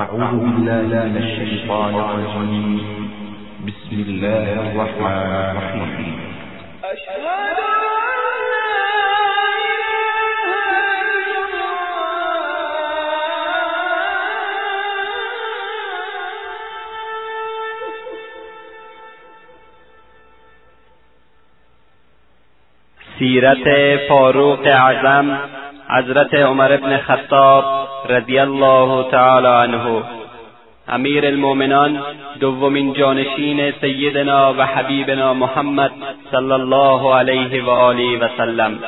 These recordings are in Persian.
أعوذ بالله من الشيطان الرجيم. بسم الله الرحمن الرحيم. أشهد سیرت فاروق اعظم حضرت عمر بن خطاب رضی الله تعالی عنه امیر المؤمنان دومین جانشین سیدنا و حبیبنا محمد صلی الله علیه و آله و سلم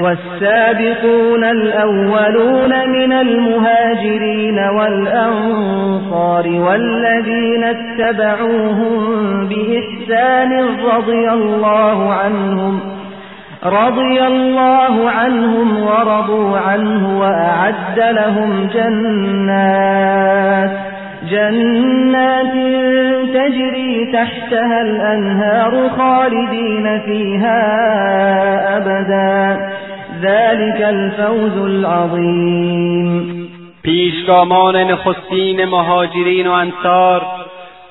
والسابقون الأولون من المهاجرين والأنصار والذين اتبعوهم بإحسان رضي الله عنهم رضي الله عنهم ورضوا عنه وأعد لهم جنات جنات تجري تحتها الأنهار خالدين فيها أبداً. ذلك الفوز العظیم پیشگامان نخستین مهاجرین و انصار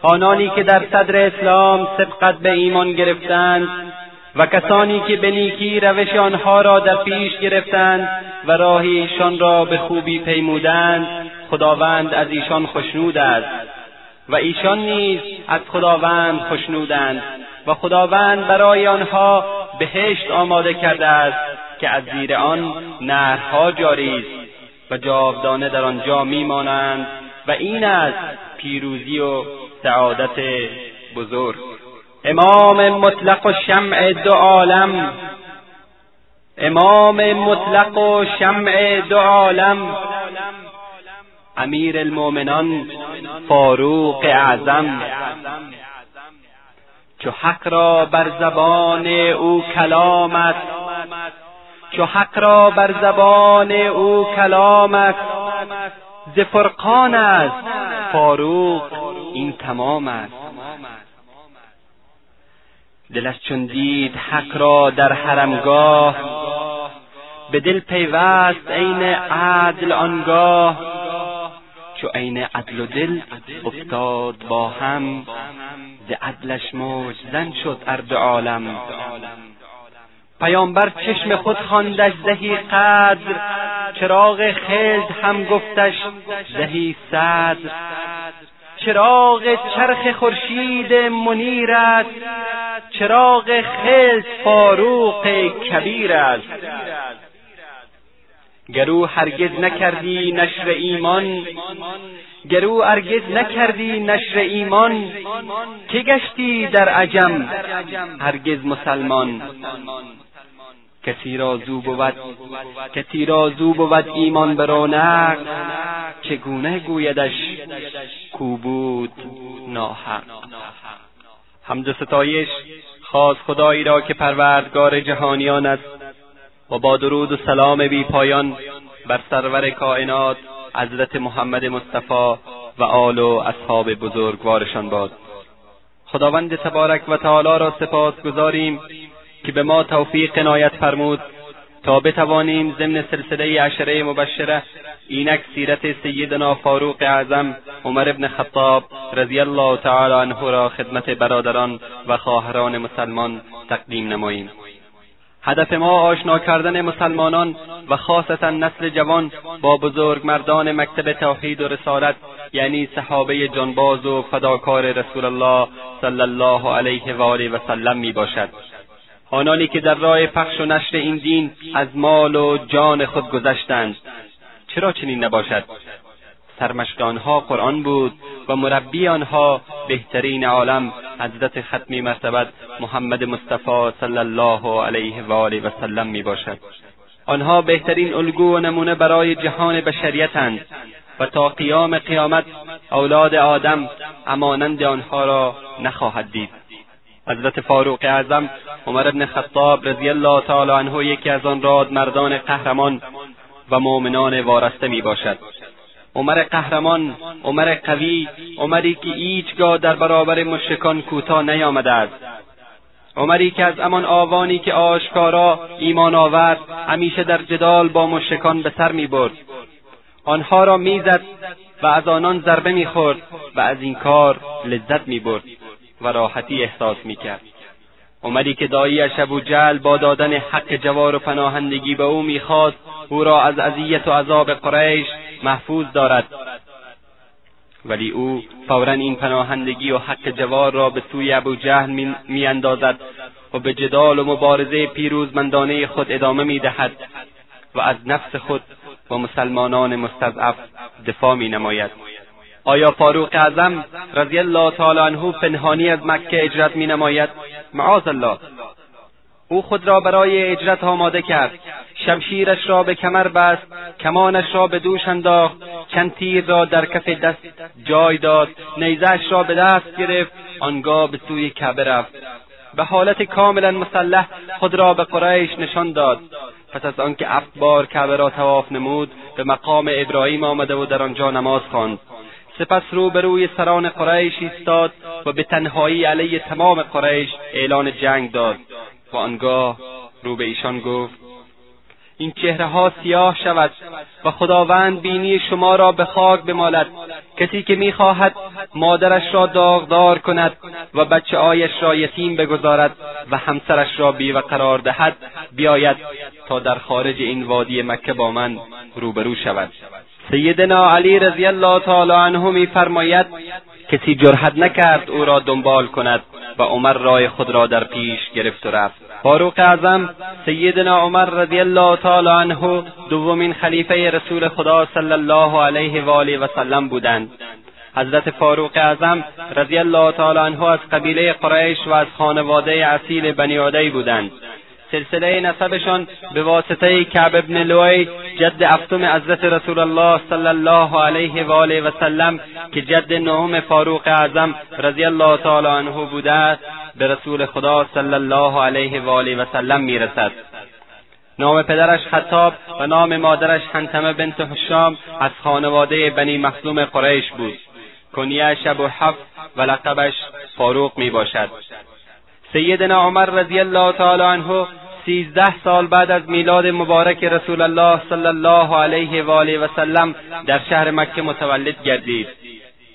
آنانی که در صدر اسلام سبقت به ایمان گرفتند و کسانی که به نیکی روش آنها را در پیش گرفتند و راه ایشان را به خوبی پیمودند خداوند از ایشان خشنود است. و ایشان نیز از خداوند خشنودند و خداوند برای آنها بهشت آماده کرده است. که از زیر آن نهرها جاری است و جاودانه در آنجا میمانند و این است پیروزی و سعادت بزرگ. امام مطلق و شمع دو عالم امام مطلق و شمع دو عالم امیر المؤمنان فاروق اعظم. چو حق را بر زبان او کلامت چو حق را بر زبان او کلامت ز فرقان است فاروق این تمام است دلش چون دید حق را در حرمگاه به دل پیوست عین عدل آنگاه. چو عین عدل و دل افتاد با هم ز عدلش موج زن شد ارد عالم. پیامبر چشم خود خواندش زهی قدر. چراغ خلد هم گفتش زهی صدر. چراغ چرخ خورشید منیر است چراغ خلد فاروق کبیر است. گرو هرگز نکردی نشر ایمان گرو هرگز نکردی نشر ایمان که گشتی در عجم؟ هرگز مسلمان. کسی را زو بود کسی را زو بود ایمان به رونق چگونه گویدش کو بود ناحق؟ حمد و ستایش خاص خدایی را که پروردگار جهانیان است و با درود و سلام بی پایان بر سرور کائنات حضرت محمد مصطفی و آل و اصحاب بزرگوارشان باد. خداوند تبارک و تعالی را سپاس گذاریم که به ما توفیق عنایت فرمود تا بتوانیم ضمن سلسله عشره مبشره اینک سیرت سیدنا فاروق اعظم عمر ابن خطاب رضی الله تعالی عنه را خدمت برادران و خواهران مسلمان تقدیم نماییم. هدف ما آشنا کردن مسلمانان و خاصتا نسل جوان با بزرگمردان مکتب توحید و رسالت یعنی صحابه جانباز و فداکار رسول الله صلی الله علیه و آله و سلم می باشد آنانی که در راه پخش و نشر این دین از مال و جان خود گذشتند. چرا چنین نباشد؟ سرمشق آنها قرآن بود و مربی آنها بهترین عالم حضرت ختمی مرتبت محمد مصطفی صلی الله علیه و آله و سلم می باشد آنها بهترین الگو و نمونه برای جهان بشریتند و تا قیام قیامت اولاد آدم امانند آنها را نخواهد دید. حضرت فاروق اعظم عمر ابن خطاب رضی الله تعالی عنه یکی از آن راد مردان قهرمان و مؤمنان وارسته می باشد عمر قهرمان عمر قوی عمری که هیچگاه در برابر مشرکان کوتاه نیامده است. عمری که از همان آوانی که آشکارا ایمان آورد همیشه در جدال با مشرکان به سر می‌برد. آنها را می‌زد و از آنان ضربه می‌خورد و از این کار لذت می‌برد. و راحتی احساس می‌کرد. عمری که داییش جل با دادن حق جوار و پناهندگی به او می‌خواست او را از اذیت و عذاب قریش محفوظ دارد. ولی او فورا این پناهندگی و حق جوار را به سوی ابوجهل میاندازد و به جدال و مبارزه پیروزمندانه خود ادامه می‌دهد و از نفس خود و مسلمانان مستضعف دفاع می نماید آیا فاروق اعظم رضی الله تعالی عنه پنهانی از مکه اجرت می نماید معاذ الله. او خود را برای اجرت آماده کرد. شمشیرش را به کمر بست کمانش را به دوش انداخت چند تیر را در کف دست جای داد نیزهاش را به دست گرفت آنگاه به سوی کعبه رفت. به حالت کاملا مسلح خود را به قریش نشان داد. پس از آنکه هفت بار کعبه را تواف نمود به مقام ابراهیم آمده و در آنجا نماز خواند. سپس رو روی سران قریش ایستاد و به تنهایی علیه تمام قریش اعلان جنگ داد. و آنگاه رو به ایشان گفت این چهره ها سیاه شود و خداوند بینی شما را به خاک بمالد. کسی که می‌خواهد مادرش را داغدار کند و بچه آیش را یتیم بگذارد و همسرش را بیوه قرار دهد بیاید تا در خارج این وادی مکه با من روبرو شود. سیدنا علی رضی الله تعالی عنه میفرماید کسی جرحت نکرد او را دنبال کند و عمر رای خود را در پیش گرفت و رفت. فاروق اعظم سیدنا عمر رضی الله تعالی عنه دومین خلیفه رسول خدا صلی الله علیه و آله و سلم بودند. حضرت فاروق اعظم رضی الله تعالی عنه از قبیله قریش و از خانواده اصیل بنی عدی بودند. سلسله نسبشان به واسطه کعب ابن لوی جد افتم حضرت رسول الله صلی الله علیه و آله و سلم که جد نهم فاروق اعظم رضی الله تعالی عنه بوده به رسول خدا صلی الله علیه و آله و سلم می‌رسد. نام پدرش خطاب و نام مادرش حنتمه بنت حشام از خانواده بنی مخزوم قریش بود. کنیه ابو حف و لقبش فاروق می باشد سیدنا عمر رضی الله تعالی عنه سیزده سال بعد از میلاد مبارک رسول الله صلی الله علیه و آله و سلم در شهر مکه متولد گردید.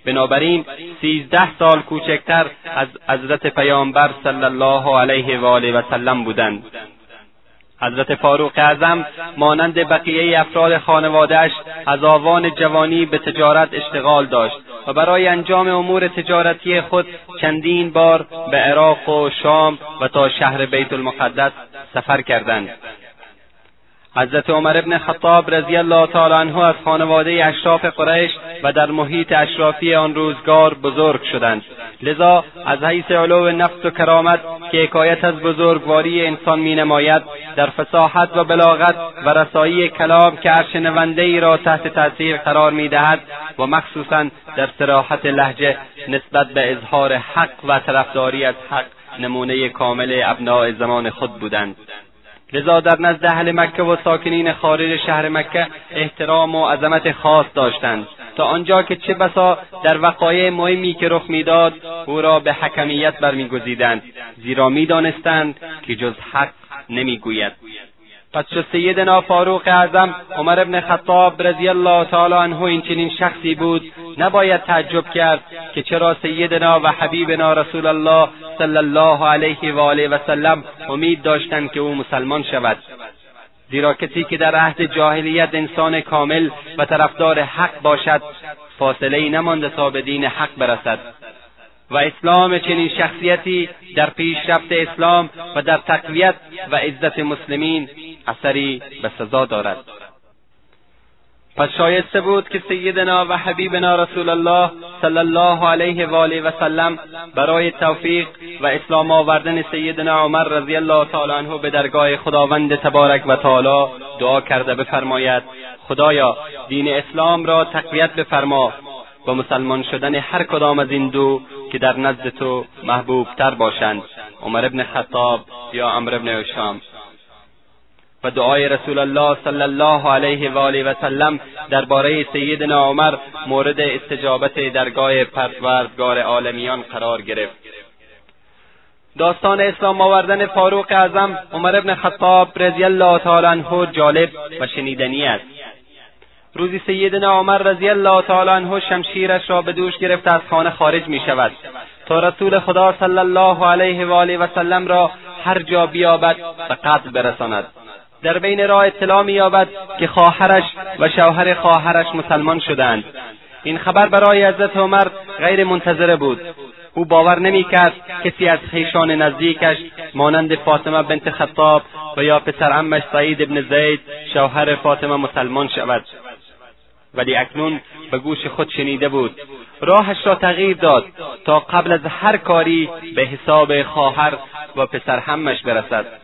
بنابراین سیزده سال کوچکتر از حضرت پیامبر صلی الله علیه و آله و سلم بودند. حضرت فاروق اعظم مانند بقیه افراد خانوادهاش از آوان جوانی به تجارت اشتغال داشت و برای انجام امور تجارتی خود چندین بار به عراق و شام و تا شهر بیت المقدس سفر کردند. حضرت عمر ابن خطاب رضی الله تعالی عنه از خانواده اشراف قریش و در محیط اشرافی آن روزگار بزرگ شدند. لذا از حیث علو نفس و کرامت که حکایت از بزرگواری انسان مینماید در فساحت و بلاغت و رسایی کلام که هر ای را تحت تاثیر قرار می‌دهد و مخصوصا در سراحت لحجه نسبت به اظهار حق و طرفداری از حق نمونه کامل ابناع زمان خود بودند. لذا در نزد اهل مکه و ساکنین خارج شهر مکه احترام و عظمت خاص داشتند. تا آنجا که چه بسا در وقایع مهمی که رخ می‌داد او را به حکمیت برمیگزیدند. زیرا می‌دانستند که جز حق نمی‌گوید. پس چو سیدنا فاروق اعظم عمر ابن خطاب رضی الله تعالی عنه این چنین شخصی بود نباید تعجب کرد که چرا سیدنا و حبیبنا رسول الله صلی الله علیه و آله و سلم امید داشتند که او مسلمان شود. زیرا کسی که در عهد جاهلیت انسان کامل و طرفدار حق باشد فاصله ای نمانده تا به دین حق برسد. و اسلام چنین شخصیتی در پیشرفت اسلام و در تقویت و عزت مسلمین اثری به سزا دارد. پس شایسته بود که سیدنا و حبیبنا رسول الله صلی الله علیه و آله و سلم برای توفیق و اسلام آوردن سیدنا عمر رضی الله تعالی عنه به درگاه خداوند تبارک و تعالی دعا کرده بفرماید خدایا دین اسلام را تقویت بفرما. و مسلمان شدن هر کدام از این دو که در نزد تو محبوب تر باشند. عمر ابن خطاب یا عمر ابن هشام. و دعای رسول الله صلی الله علیه و آله و سلم درباره سیدنا عمر مورد استجابت درگاه پروردگار عالمیان قرار گرفت. داستان اسلام آوردن فاروق اعظم عمر ابن خطاب رضی الله تعالی عنه جالب و شنیدنی است. روزی سیدنا عمر رضی الله تعالی عنه شمشیرش را به دوش گرفته از خانه خارج می شود. تا رسول خدا صلی الله علیه و آله و سلم را هر جا بیابد و قتل برساند. در بین راه اطلاع مییابد که خواهرش و شوهر خواهرش مسلمان شدند. این خبر برای حضرت عمر غیر منتظره بود. او باور نمی‌کرد کسی از خیشان نزدیکش مانند فاطمه بنت خطاب و یا پسرعمش سعید ابن زید شوهر فاطمه مسلمان شود. ولی اکنون به گوش خود شنیده بود. راهش را تغییر داد تا قبل از هر کاری به حساب خواهر و پسرهمش برسد.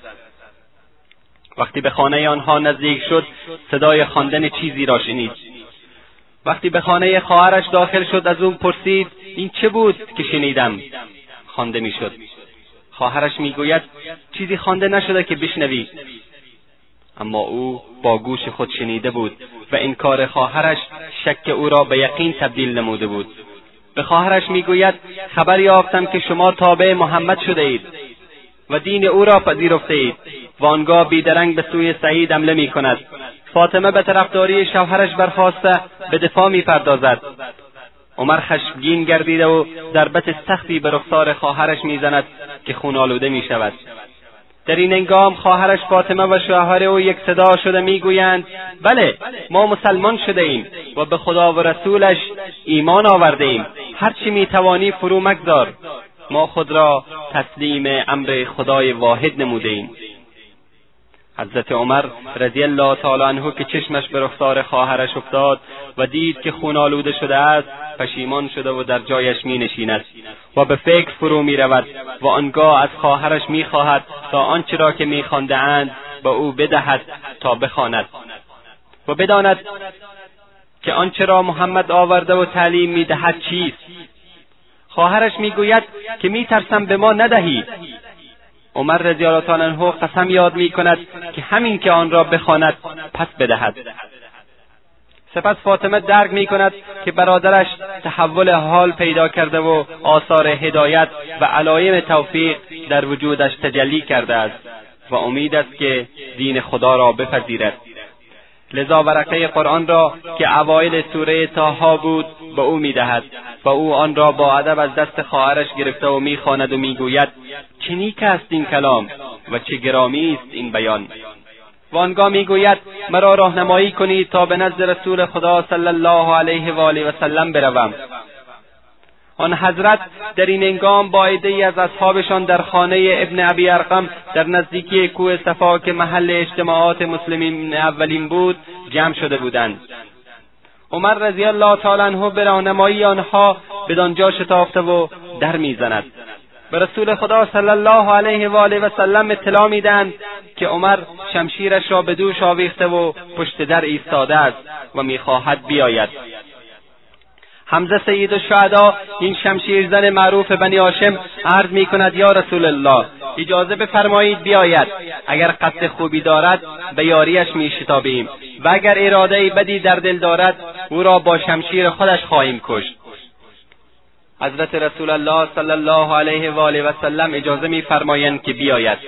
وقتی به خانه آنها نزدیک شد صدای خواندن چیزی را شنید. وقتی به خانه خواهرش داخل شد از او پرسید این چه بود که شنیدم؟ خوانده می‌شد. خواهرش می‌گوید چیزی خوانده نشده که بشنوی. اما او با گوش خود شنیده بود و انکار خواهرش شک او را به یقین تبدیل نموده بود. به خواهرش می‌گوید خبر یافتم که شما تابع محمد شده اید و دین او را پذیرفته اید. و آنگاه بیدرنگ به سوی سعید حمله می کند فاطمه به طرفداری شوهرش برخواسته به دفاع می‌پردازد. عمر خشمگین گردیده و ضربت سختی به رخسار خواهرش می‌زند که خون آلوده می شود در این انگام خواهرش فاطمه و شوهر او یک صدا شده می‌گویند بله ما مسلمان شده ایم و به خدا و رسولش ایمان آورده ایم. هرچی می‌توانی فرو مگذار. ما خود را تسلیم امر خدای واحد نموده ایم. حضرت عمر رضی الله تعالی عنه که چشمش به رخسار خواهرش افتاد و دید که خون آلوده شده است پشیمان شده و در جایش می نشیند و به فکر فرو می رود و آنگاه از خواهرش می خواهد تا آنچه را که می اند به او بدهد تا بخواند و بداند که آنچه را محمد آورده و تعلیم می دهد چیست. خواهرش می‌گوید که میترسم به ما ندهی. عمر رضی الله تعالی عنه قسم یاد می کند که همین که آن را بخواند پس بدهد. سپس فاطمه درک می کند که برادرش تحول حال پیدا کرده و آثار هدایت و علایم توفیق در وجودش تجلی کرده است و امید است که دین خدا را بپذیرد. لذا ورقه قرآن را که اوایل سوره تاها بود به او می‌دهد و او آن را با ادب از دست خواهرش گرفته و می‌خواند و می‌گوید چه نیک است این کلام و چه گرامی است این بیان. و آنگاه می‌گوید مرا راهنمایی کنید تا به نزد رسول خدا صلی الله علیه و آله و سلم بروم. آن حضرت در این انگام با ای از اصحابشان در خانه ابن ابی ارقم در نزدیکی کوه صفا که محل اجتماعات مسلمین اولین بود جمع شده بودند. عمر رضی الله تعالی عنه به راهنمایی آنها بدانجا شتافته و در می‌زند. به رسول خدا صلی الله علیه و آله و سلم اطلاع می‌دهند که عمر شمشیرش را به دوش آویخته و پشت در ایستاده است و می‌خواهد بیاید. حمزه سید الشهدا این شمشیرزن معروف بنی هاشم عرض می کند یا رسول الله اجازه بفرمایید بیاید. اگر قصد خوبی دارد به یاریش می شتابیم و اگر اراده بدی در دل دارد او را با شمشیر خودش خواهیم کشت. حضرت رسول الله صلی الله علیه و آله و سلم اجازه میفرمایند که بیاید.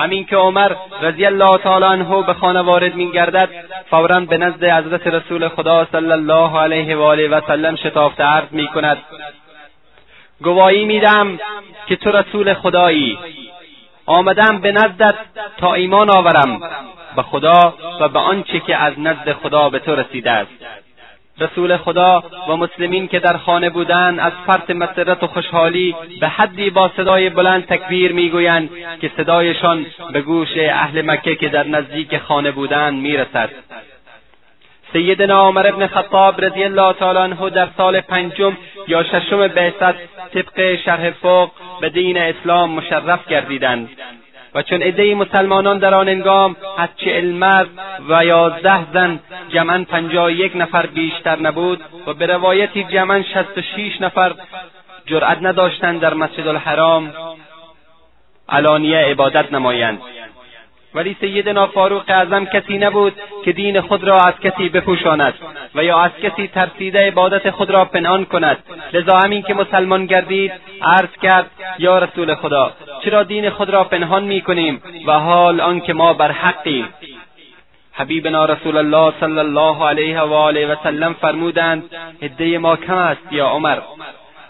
همین که عمر رضی الله تعالی عنه به خانه وارد میگردد فورا به نزد حضرت رسول خدا صلی الله علیه و آله و سلم شتافته عرض می‌کند. گواهی میدم که تو رسول خدایی. آمدم به نزدت تا ایمان آورم. به خدا و به آنچه که از نزد خدا به تو رسیده است. رسول خدا و مسلمین که در خانه بودند از فرط مسرت و خوشحالی به حدی با صدای بلند تکبیر می‌گویند که صدایشان به گوش اهل مکه که در نزدیک خانه بودند می‌رسد. سیدنا عمر ابن خطاب رضی الله تعالی عنه در سال پنجم یا ششم بعثت طبق شرح فوق به دین اسلام مشرف گردیدند. و چون عدهای مسلمانان در آن انگام از چهل مرد و یازده زن جمعا پنجاه یک نفر بیشتر نبود و به روایتی جمعا شست و شیش نفر جرأت نداشتند در مسجد الحرام علانیه عبادت نمایند. ولی سیدنا فاروق اعظم کسی نبود که دین خود را از کسی بپوشاند و یا از کسی ترسیده عبادت خود را پنهان کند. لذا همین که مسلمان گردید عرض کرد یا رسول خدا چرا دین خود را پنهان می‌کنیم و حال آنکه ما بر حقیم حبیبنا رسول الله صلی الله علیه و آله و سلم فرمودند عده ما کم است یا عمر؟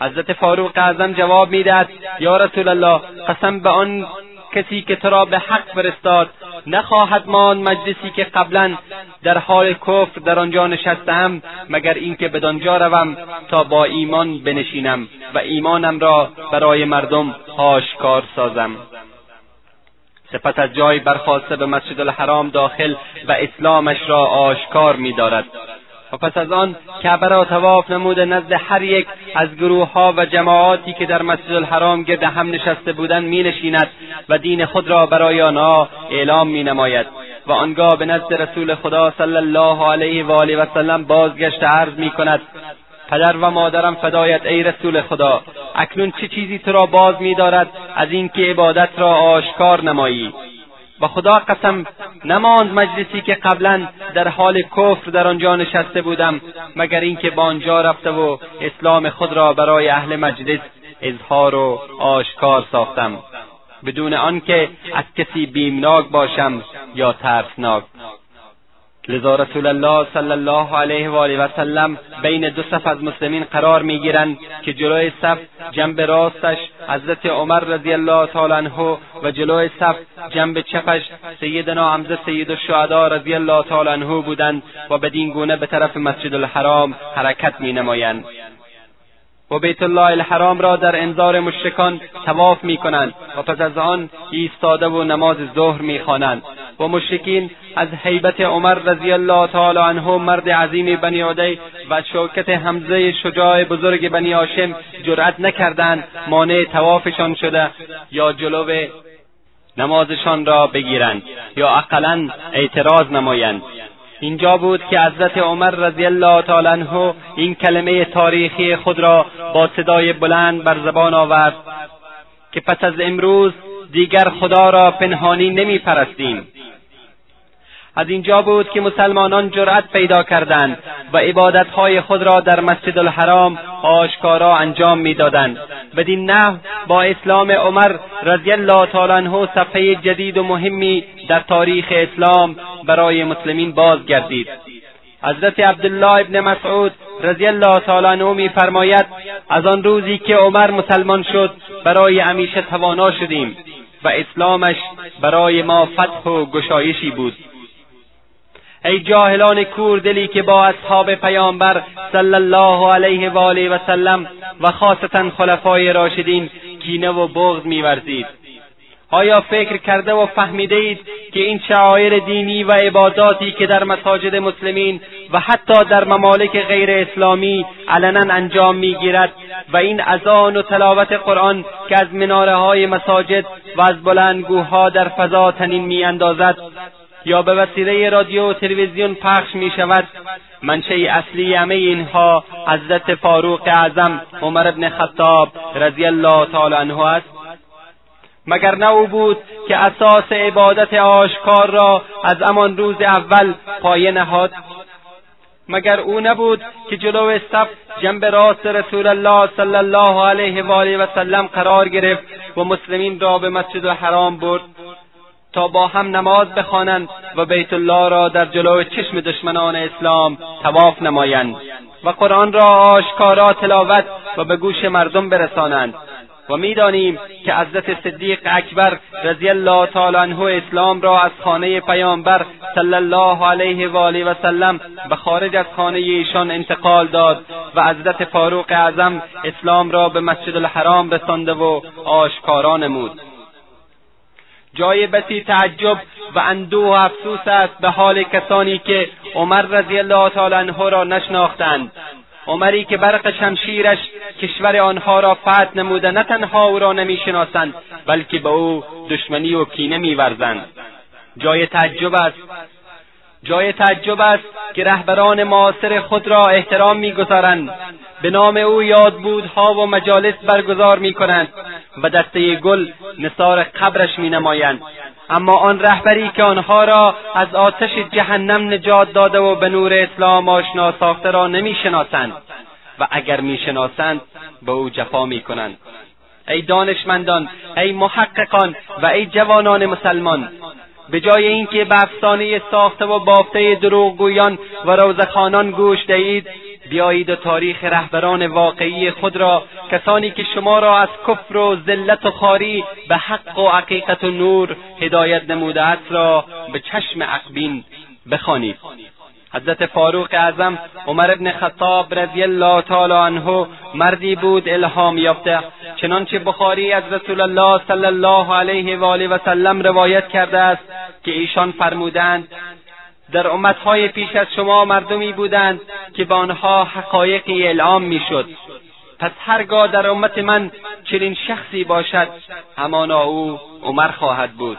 حضرت فاروق اعظم جواب می‌دهد یا رسول الله قسم به آن کسی که تو را به حق فرستاد نخواهد ماند مجلسی که قبلا در حال کفر در آنجا نشستم مگر اینکه بدانجا روم تا با ایمان بنشینم و ایمانم را برای مردم آشکار سازم. سپس از جای برخواسته به مسجد الحرام داخل و اسلامش را آشکار می‌دارد. و پس از آن کعبه را تواف نموده نزد هر یک از گروه ها و جماعاتی که در مسجد الحرام گرد هم نشسته بودند می نشیند و دین خود را برای آنها اعلام می نماید و آنگاه به نزد رسول خدا صلی الله علیه و آله و سلم بازگشت عرض می کند پدر و مادرم فدایت ای رسول خدا اکنون چه چیزی تو را باز میدارد از اینکه عبادت را آشکار نمایی؟ و خدا قسم نماند مجلسی که قبلا در حال کفر در آنجا نشسته بودم مگر اینکه با آنجا رفته و اسلام خود را برای اهل مجلس اظهار و آشکار ساختم. بدون آنکه از کسی بیمناک باشم یا ترسناک. لذا رسول الله صلی الله علیه و آله و سلم بین دو صف از مسلمین قرار می‌گیرند که جلوی صف جنب راستش حضرت عمر رضی الله تعالی عنه و جلوی صف جنب چپش سیدنا حمزه سید الشهدا رضی الله تعالی عنه بودند و بدین گونه به طرف مسجد الحرام حرکت مینمایند. و بیت الله الحرام را در انظار مشرکان تواف می کنند و پس از آن ایستاده و نماز ظهر می خوانند و مشرکین از حیبت عمر رضی الله تعالی عنه مرد عظیم بنی عدی و شوکت حمزه شجاع بزرگ بنی هاشم جرأت نکردند مانع توافشان شده یا جلو نمازشان را بگیرند یا اقلا اعتراض نمایند. اینجا بود که حضرت عمر رضی الله تعالی عنه این کلمه تاریخی خود را با صدای بلند بر زبان آورد که پس از امروز دیگر خدا را پنهانی نمی پرستیم از اینجا بود که مسلمانان جرأت پیدا کردند و عبادتهای خود را در مسجد الحرام آشکارا انجام می‌دادند. بدین نحو با اسلام عمر رضی الله تعالی عنه صفحه جدید و مهمی در تاریخ اسلام برای مسلمین بازگردید. حضرت عبدالله ابن مسعود رضی الله تعالی عنه میفرماید از آن روزی که عمر مسلمان شد برای همیشه توانا شدیم و اسلامش برای ما فتح و گشایشی بود. ای جاهلان کور دلی که با اصحاب پیامبر صلی الله علیه و آله و سلم و خاصتا خلفای راشدین کینه و بغض میورزید. آیا فکر کرده و فهمیده اید که این شعایر دینی و عباداتی که در مساجد مسلمین و حتی در ممالک غیر اسلامی علنا انجام می‌گیرد و این اذان و تلاوت قرآن که از مناره های مساجد و از بلندگوها در فضا تنین میاندازد یا به وسیله رادیو و تلویزیون پخش می شود منشه اصلی همه اینها حضرت فاروق اعظم عمر بن خطاب رضی الله تعالی عنه است. مگر نه او بود که اساس عبادت آشکار را از همان روز اول پایه نهاد؟ مگر او نبود که جلو صف جنب راست رسول الله صلی الله علیه و آله و سلم قرار گرفت و مسلمین را به مسجد الحرام برد؟ تا با هم نماز بخوانند و بیت الله را در جلو چشم دشمنان اسلام تواف نمایند و قرآن را آشکارا تلاوت و به گوش مردم برسانند و می‌دانیم که حضرت صدیق اکبر رضی الله تعالی عنه اسلام را از خانه پیامبر صلی الله علیه و آله و سلم به خارج از خانه ایشان انتقال داد و حضرت فاروق اعظم اسلام را به مسجد الحرام رسانده و آشکارا نمود. جای بسی تعجب و اندوه و افسوس است به حال کسانی که عمر رضی الله تعالی عنه را نشناختند. عمری که برق شمشیرش کشور آنها را فتح نموده نه تنها او را نمی‌شناسند بلکه به او دشمنی و کینه میورزند. جای تعجب است. جای تعجب است که رهبران معاصر خود را احترام می‌گذارند. به نام او یادبودها و مجالس برگزار می‌کنند. و دسته گل نثار قبرش مینمایند. اما آن رهبری که آنها را از آتش جهنم نجات داده و به نور اسلام آشنا ساخته را نمی‌شناسند. و اگر می‌شناسند به او جفا می‌کنند. ای دانشمندان ای محققان و ای جوانان مسلمان به جای اینکه به افسانه ساخته و بافته دروغگویان و روزخانان گوش دهید بیایید و تاریخ رهبران واقعی خود را کسانی که شما را از کفر و ذلت و خاری به حق و حقیقت و نور هدایت نموده است را به چشم عقبین بخوانید. حضرت فاروق اعظم عمر ابن خطاب رضی الله تعالی عنه مردی بود الهام یافته. چنانچه بخاری از رسول الله صلی الله علیه و آله و سلم روایت کرده است که ایشان فرمودند در امتهای پیش از شما مردمی بودند که به آنها حقایقی اعلام می‌شد. پس هرگاه در امت من چنین شخصی باشد همانا او عمر خواهد بود.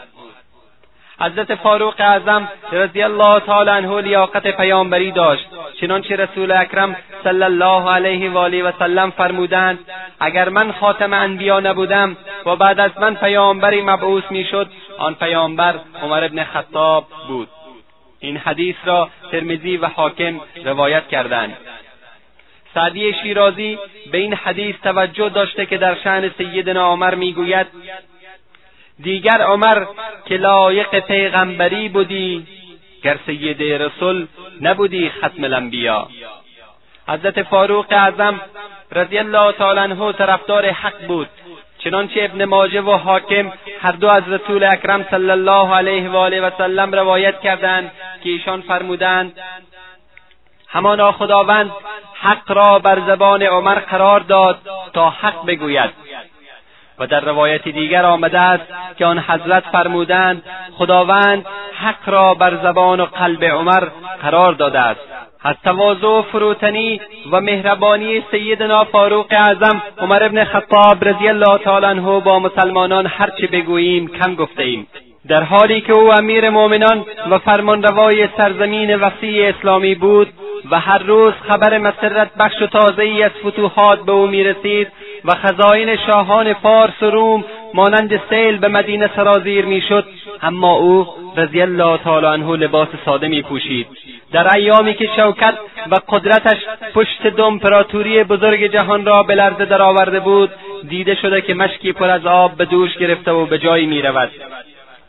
حضرت فاروق اعظم رضی الله تعالی عنه لیاقت پیامبری داشت. چنانچه رسول اکرم صلی الله علیه و آله و سلم فرمودند اگر من خاتم انبیا نبودم و بعد از من پیامبری مبعوث می‌شد آن پیامبر عمر ابن خطاب بود. این حدیث را ترمزی و حاکم روایت کردند. سعدی شیرازی به این حدیث توجه داشته که در شعن سیدنا عمر می‌گوید دیگر عمر که لایق پیغمبری بودی گر سید رسول نبودی ختم الانبیا. حضرت فاروق اعظم رضی الله تعالی عنه طرفدار حق بود. چنانچه ابن ماجه و حاکم هر دو از رسول اکرم صلی الله علیه و آله و سلم روایت کردند که ایشان فرمودند همانا خداوند حق را بر زبان عمر قرار داد تا حق بگوید. و در روایت دیگر آمده است که آن حضرت فرمودند خداوند حق را بر زبان و قلب عمر قرار داده است. از تواضع و فروتنی و مهربانی سیدنا فاروق اعظم عمر ابن خطاب رضی الله تعالی عنه با مسلمانان هرچه بگوییم کم گفته ایم. در حالی که او امیر مؤمنان و فرمانروای سرزمین وسیع اسلامی بود و هر روز خبر مسرت بخش و تازه ای از فتوحات به او می‌رسید و خزاین شاهان فارس و روم مانند سیل به مدینه سرازیر می‌شد اما او رضی الله تعالی عنه لباس ساده می پوشید در ایامی که شوکت و قدرتش پشت دو امپراتوری بزرگ جهان را به لرزه درآورده بود دیده شده که مشکی پر از آب به دوش گرفته و به جایی می‌رود.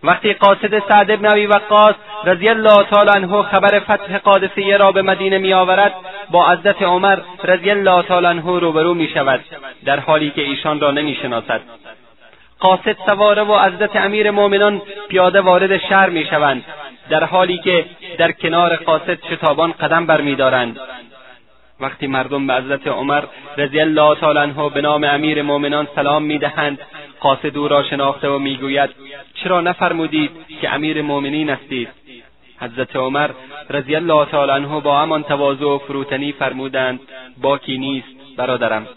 وقتی قاصد سعد بن ابی وقاص رضی الله تعالی عنه خبر فتح قادسیه را به مدینه میآورد با عزت عمر رضی الله تعالی عنه روبرو می شود در حالی که ایشان را نمی‌شناسد. قاصد سواره و عزت امیر مؤمنان پیاده وارد شهر می‌شوند در حالی که در کنار قاصد شتابان قدم برمیدارند. وقتی مردم به حضرت عمر رضی الله تعالی عنه به نام امیر مؤمنان سلام می‌دهند قاصد او را شناخته و می‌گوید چرا نفرمودید که امیر مؤمنین هستید؟ حضرت عمر رضی الله تعالی عنه با همان تواضع و فروتنی فرمودند باکی نیست برادرم.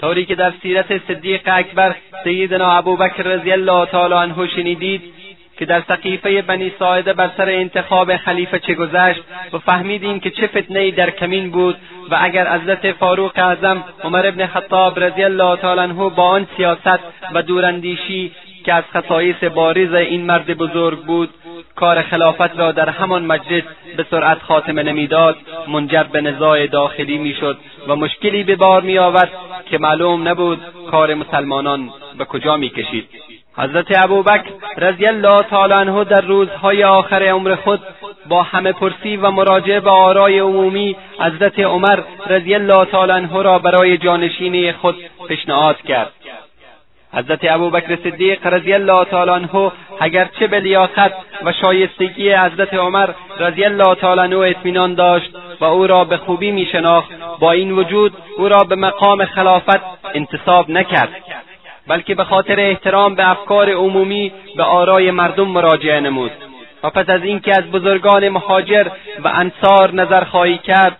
طوری که در سیرت صدیق اکبر سیدنا ابوبکر رضی الله تعالی عنه شنیدید که در سقیفه بنی ساعده بر سر انتخاب خلیفه چه گذشت و فهمیدیم که چه فتنهای در کمین بود و اگر حضرت فاروق اعظم عمر ابن خطاب رضی الله تعالی عنه با آن سیاست و دوراندیشی که از خصایص بارز این مرد بزرگ بود کار خلافت را در همان مجلس به سرعت خاتمه نمی‌داد منجر به نزاع داخلی می‌شد و مشکلی به بار میآورد که معلوم نبود کار مسلمانان به کجا می‌کشید. حضرت ابوبکر رضی الله تعالی عنه در روزهای آخر عمر خود با همه پرسی و مراجعه به آرای عمومی حضرت عمر رضی الله تعالی عنه را برای جانشینی خود پیشنهاد کرد. حضرت ابوبکر صدیق رضی الله تعالی عنه اگرچه به لیاقت و شایستگی حضرت عمر رضی الله تعالی عنه اطمینان داشت و او را به خوبی میشناخت با این وجود او را به مقام خلافت انتصاب نکرد بلکه به خاطر احترام به افکار عمومی به آرای مردم مراجعه نمود. و پس از اینکه از بزرگان مهاجر و انصار نظر خواهی کرد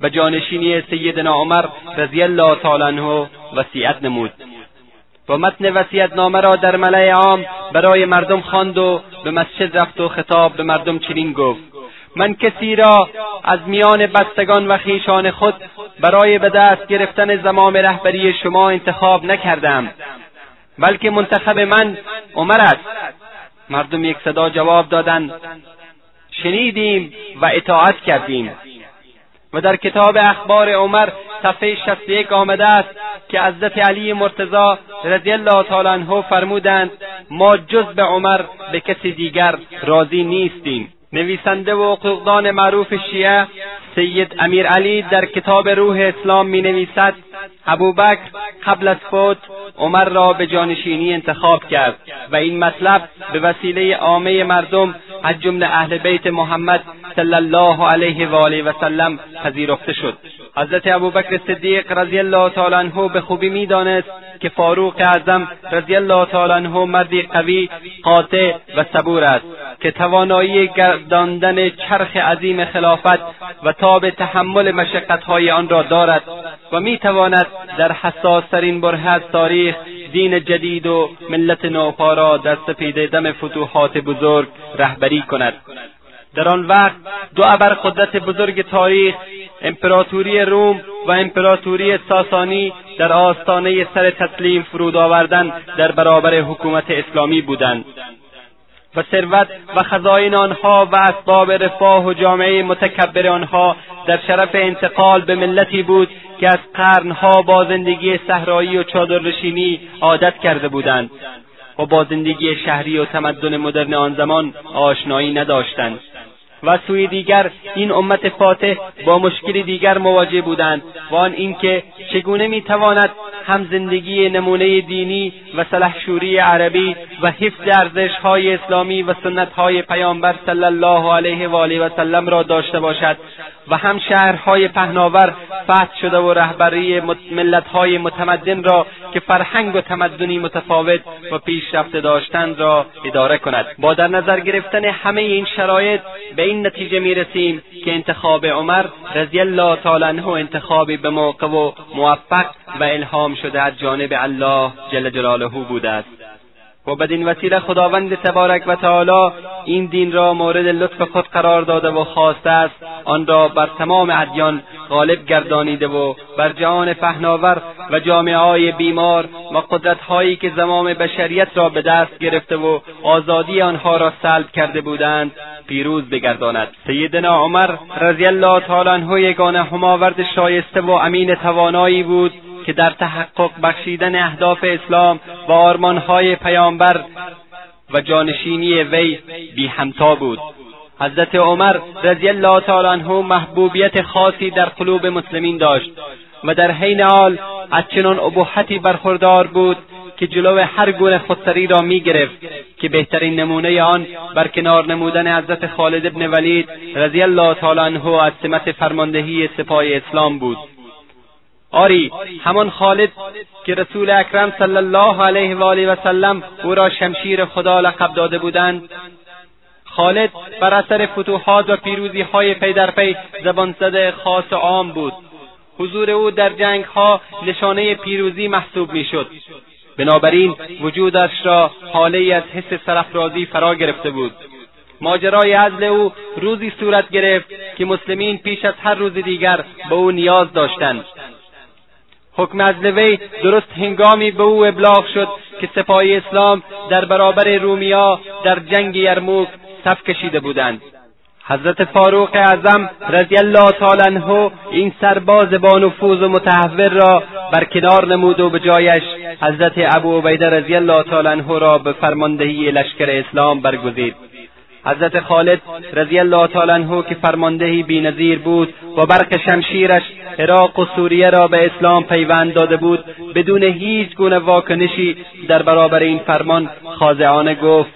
به جانشینی سیدنا عمر رضی الله تعالی عنه وصیت نمود. و متن نامه را در ملع عام برای مردم خواند و به مسجد رفت و خطاب به مردم چنین گفت. من کسی را از میان بستگان و خیشان خود برای به دست گرفتن زمام رهبری شما انتخاب نکردم بلکه منتخب من عمر است. مردم یک صدا جواب دادند. شنیدیم و اطاعت کردیم. و در کتاب اخبار عمر صفحه 61 آمده است که حضرت علی مرتضا رضی الله تعالی عنه فرمودند ما جز به عمر به کسی دیگر راضی نیستیم. نویسنده و حقوقدان معروف شیعه سید امیر علی در کتاب روح اسلام می نویسد ابوبکر قبل از فوت عمر را به جانشینی انتخاب کرد و این مطلب به وسیله عامه مردم از جمله اهل بیت محمد صلی الله علیه و آله و سلم پذیرفته شد. حضرت ابوبکر صدیق رضی الله تعالی عنه به خوبی می‌دانست که فاروق اعظم رضی الله تعالی عنه مردی قوی قاطع و صبور است که توانایی گرداندن چرخ عظیم خلافت و تاب تحمل مشقتهای آن را دارد و می‌تواند در حساسترین بره از تاریخ دین جدید و ملت نوپا را در سپیده دم فتوحات بزرگ رهبری کند. در آن وقت دو ابرقدرت بزرگ تاریخ امپراتوری روم و امپراتوری ساسانی در آستانه سر تسلیم فرود آوردن در برابر حکومت اسلامی بودند. و ثروت و خزاین آنها و اسباب رفاه و جامعه متکبر آنها در شرف انتقال به ملتی بود که از قرنها با زندگی صحرایی و چادرنشینی عادت کرده بودند و با زندگی شهری و تمدن مدرن آن زمان آشنایی نداشتند. و سوی دیگر این امت فاتح با مشکلی دیگر مواجه بودند و آن اینکه چگونه می‌تواند هم زندگی نمونه دینی و سلحشوری عربی و حفظ ارزشهای اسلامی و سنتهای پیامبر صلی الله علیه و آله و سلم را داشته باشد و هم شهرهای پهناور فتح شده و رهبری ملتهای متمدن را که فرهنگ و تمدنی متفاوت و پیشرفته داشتند را اداره کند. با در نظر گرفتن همه این شرایط به این نتیجه می‌رسیم که انتخاب عمر رضی الله تعالی عنه انتخابی به موقع و موفق و الهام شده از جانب الله جل جلاله بوده است. و بدین وسیله خداوند تبارک و تعالی این دین را مورد لطف خود قرار داده و خواسته است. آن را بر تمام ادیان غالب گردانیده و بر جهان پهناور و جامعه های بیمار و قدرتهایی که زمام بشریت را به دست گرفته و آزادی آنها را سلب کرده بودند پیروز بگرداند. سیدنا عمر رضی الله تعالی عنه یگانه هماورد شایسته و امین توانایی بود که در تحقق بخشیدن اهداف اسلام و آرمانهای پیامبر و جانشینی وی بی همتا بود. حضرت عمر رضی الله تعالی عنه محبوبیت خاصی در قلوب مسلمین داشت و در حین حال از چنان ابهتی برخوردار بود که جلو هر گونه خودسری را می‌گرفت که بهترین نمونه آن بر کنار نمودن حضرت خالد ابن ولید رضی الله تعالی عنه از سمت فرماندهی سپاه اسلام بود. آری همان خالد که رسول اکرم صلی الله علیه و آله و سلم او را شمشیر خدا لقب داده بودند. خالد بر اثر فتوحات و پیروزی های پی در پی زبان زده خاص عام بود. حضور او در جنگ ها نشانه پیروزی محسوب می‌شد. بنابراین وجودش را حاله از حس سرافرازی فرا گرفته بود. ماجرای عزل او روزی صورت گرفت که مسلمین پیش از هر روز دیگر به او نیاز داشتند. حکم از وی درست هنگامی به او ابلاغ شد که سپاه اسلام در برابر رومیا در جنگ یرموک صف کشیده بودند. حضرت فاروق اعظم رضی الله تعالی عنه این سرباز با نفوذ و متحور را بر کنار نمود و به جایش حضرت ابو عبیده رضی الله تعالی عنه را به فرماندهی لشکر اسلام برگزید. حضرت خالد رضی الله تعالی عنه که فرماندهی بینظیر بود و برق شمشیرش عراق و سوریه را به اسلام پیوند داده بود بدون هیچ گونه واکنشی در برابر این فرمان خاضعانه گفت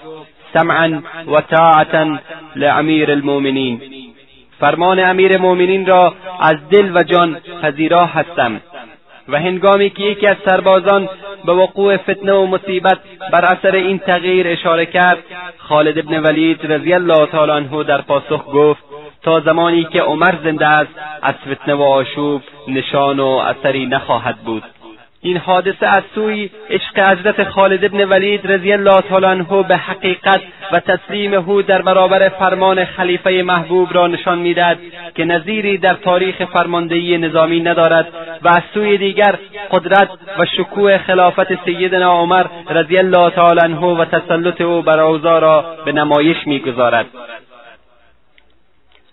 سمعا و طاعتا لامیر المؤمنین. فرمان امیر مؤمنین را از دل و جان پذیرا هستم. و هنگامی که یکی از سربازان به وقوع فتنه و مصیبت بر اثر این تغییر اشاره کرد خالد ابن ولید رضی الله تعالی عنه در پاسخ گفت تا زمانی که عمر زنده است از فتنه و آشوب نشان و اثری نخواهد بود. این حادثه از سوی عشق حضرت خالد ابن ولید رضی الله تعالی عنه به حقیقت و تسلیم او در برابر فرمان خلیفه محبوب را نشان می‌دهد که نظیری در تاریخ فرماندهی نظامی ندارد و از سوی دیگر قدرت و شکوه خلافت سیدنا عمر رضی الله تعالی عنه و تسلط او بر اوضاع را به نمایش می‌گذارد.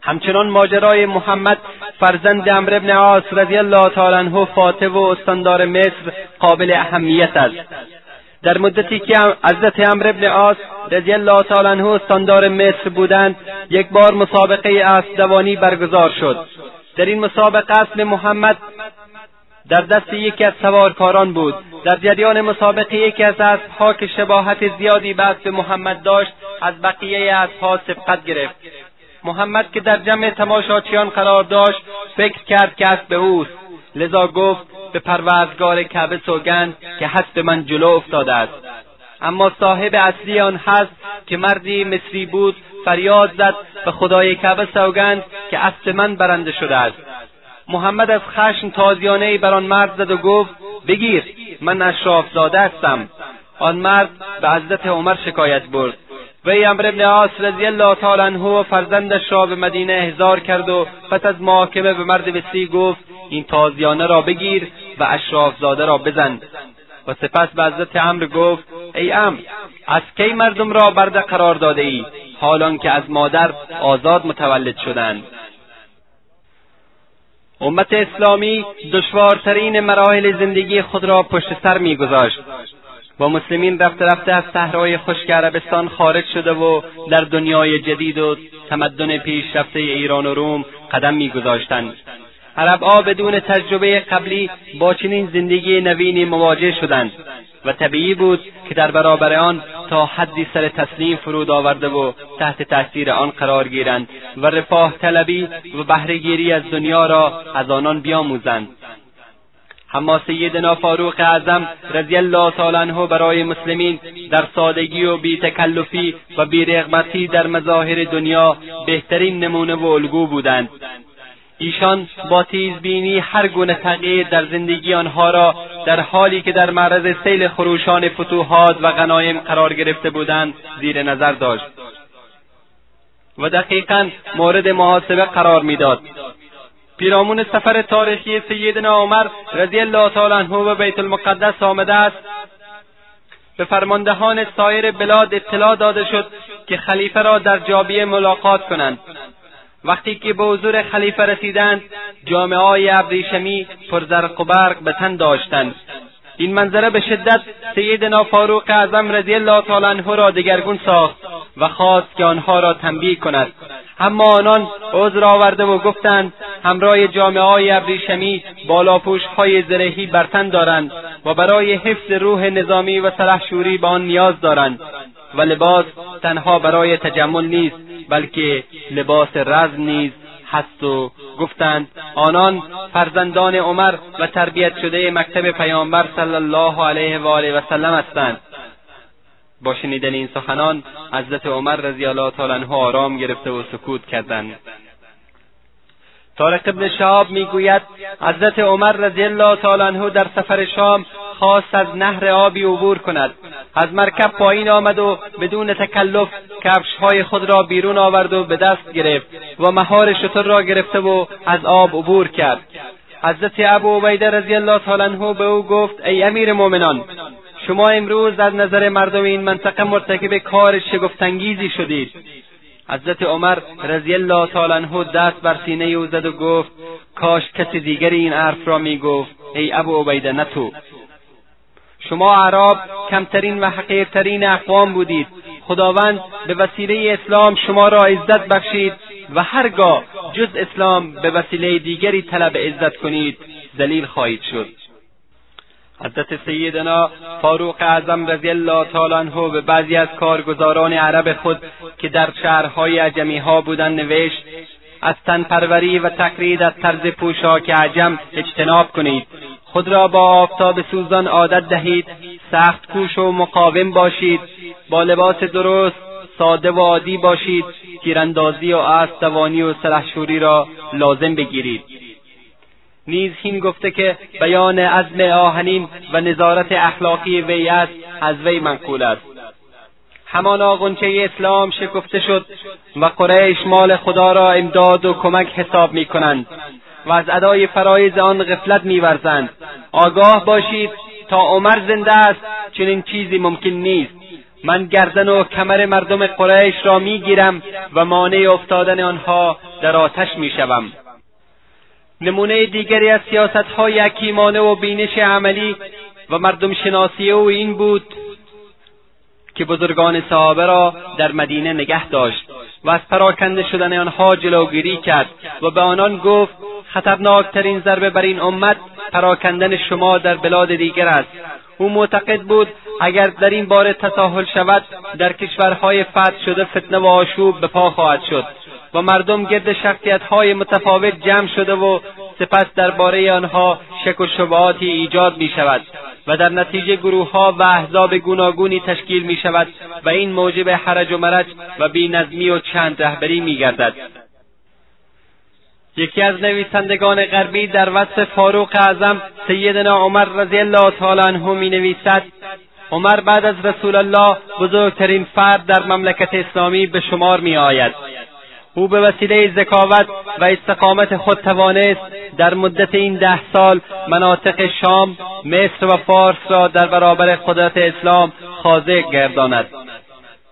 همچنان ماجرای محمد فرزند امر ابن عاص رضی الله تعالی عنه و استاندار مصر قابل اهمیت است. در مدتی که حضرت امر ابن عاص رضی الله تعالی عنه استاندار مصر بودند یک بار مسابقه اسب دوانی برگزار شد. در این مسابقه اسب محمد در دست یکی از سوارکاران بود. در جریان مسابقه یکی از اسبها که شباهت زیادی به اسب محمد داشت از بقیه اسبها سبقت گرفت. محمد که در جمع تماشاچیان قرار داشت فکر کرد که اسب اوست. لذا گفت به پروردگار کعبه سوگند که حسب من جلو افتاده است. اما صاحب اصلی آن هست که مردی مصری بود فریاد زد به خدای کعبه سوگند که اسب من برنده شده است. محمد از خشم تازیانهای بر آن مرد زد و گفت بگیر من اشراف زاده هستم. آن مرد به حضرت عمر شکایت برد. وی امر ابن عاص رضی الله تعالی عنه و فرزندش را به مدینه احضار کرد و پس از محاکمه به مرد وسی گفت این تازیانه را بگیر و اشرافزاده را بزن. و سپس به حضرت امر گفت ای امر از کی مردم را برده قرار داده ای حالان که از مادر آزاد متولد شدند. امت اسلامی دشوارترین مراحل زندگی خود را پشت سر میگذاشت. و مسلمین رفته رفته از صحرای خشک عربستان خارج شده و در دنیای جدید و تمدن پیشرفته ایران و روم قدم میگذاشتند. عربها بدون تجربه قبلی با چنین زندگی نوینی مواجه شدند و طبیعی بود که در برابر آن تا حدی سر تسلیم فرود آورده و تحت تاثیر آن قرار گیرند و رفاه طلبی و بهرهگیری از دنیا را از آنان بیاموزند. اما سیدنا فاروق اعظم رضی الله تعالی عنه برای مسلمین در سادگی و بیتکلفی و بیرغبتی در مظاهر دنیا بهترین نمونه و الگو بودند. ایشان با تیزبینی هر گونه تغییر در زندگی آنها را در حالی که در معرض سیل خروشان فتوحات و غنایم قرار گرفته بودند زیر نظر داشت. و دقیقا مورد محاسبه قرار می‌داد. پیرامون سفر تاریخی سیدنا عمر رضی الله تعالی عنه به بیت المقدس آمده است. به فرماندهان سایر بلاد اطلاع داده شد که خلیفه را در جابیه ملاقات کنند. وقتی که به حضور خلیفه رسیدند جامعه های ابریشمی پرزرق و برق به تن داشتند. این منظره به شدت سیدنا فاروق اعظم رضی الله تعالی عنه را دگرگون ساخت و خواست که آنها را تنبیه کند. اما آنان عذر آورده و گفتند همراه جامعه های ابریشمی بالاپوش های زرهی برتن دارند و برای حفظ روح نظامی و سلحشوری به آن نیاز دارند. و لباس تنها برای تجمل نیست بلکه لباس رزم نیز هست و گفتند آنان فرزندان عمر و تربیت شده مکتب پیامبر صلی الله علیه و آله و سلم هستند. با شنیدن این سخنان حضرت عمر رضی الله تعالی عنه آرام گرفته و سکوت کردند. طارق ابن شهاب می‌گوید حضرت عمر رضی الله تعالی عنه در سفر شام خواست از نهر آبی عبور کند. از مرکب پایین آمد و بدون تکلف کفشهای خود را بیرون آورد و به دست گرفت و مهار شتر را گرفته و از آب عبور کرد. حضرت ابو عبیده رضی الله تعالی عنه به او گفت ای امیر مؤمنان شما امروز از نظر مردم این منطقه مرتکب کار شگفتانگیزی شدید. حضرت عمر رضی الله تعالی عنه دست بر سینه او زد و گفت کاش کسی دیگری این حرف را می‌گفت. ای ابو عبیده نه تو. شما عرب کمترین و حقیرترین اقوام بودید. خداوند به وسیله اسلام شما را عزت بخشید و هرگاه جز اسلام به وسیله دیگری طلب عزت کنید ذلیل خواهید شد. حضرت سیدنا فاروق اعظم رضی الله تعالی عنه به بعضی از کارگزاران عرب خود که در شهرهای عجمی ها بودند نوشت از تنپروری و تقلید از طرز پوشاک عجم اجتناب کنید. خود را با آفتاب سوزان عادت دهید سخت کوش و مقاوم باشید با لباس درست ساده و عادی باشید تیراندازی و اسب دوانی و سلحشوری را لازم بگیرید. نیز هین گفته که بیان عزم آهنین و نظارت اخلاقی وی است از وی منقول است. همانا غنچه اسلام شکفته شد و قریش مال خدا را امداد و کمک حساب می کنند و از ادای فرایز آن غفلت میورزند. آگاه باشید تا عمر زنده است چنین چیزی ممکن نیست. من گردن و کمر مردم قریش را می‌گیرم و مانع افتادن آنها در آتش می‌شوم. نمونه دیگری از سیاستهای حکیمانه و بینش عملی و مردم شناسی او این بود که بزرگان صحابه را در مدینه نگه داشت و از پراکنده شدن آنها جلوگیری کرد و به آنان گفت خطرناکترین ضربه بر این امت پراکندن شما در بلاد دیگر است. او معتقد بود اگر در این باره تساهل شود در کشورهای فتح شده فتنه و آشوب به پا خواهد شد. و مردم گرد شخصیتهای متفاوت جمع شده و سپس درباره آنها شک و شبهاتی ایجاد می شود و در نتیجه گروهها و احزاب گوناگونی تشکیل می شود و این موجب حرج و مرج و بینظمی و چند رهبری می گردد یکی از نویسندگان غربی در وصف فاروق اعظم سیدنا عمر رضی الله تعالی عنه می نویسد عمر بعد از رسول الله بزرگترین فرد در مملکت اسلامی به شمار می آید او به وسیله ذکاوت و استقامت خود توانست در مدت این ده سال مناطق شام مصر و فارس را در برابر قدرت اسلام خاضع گرداند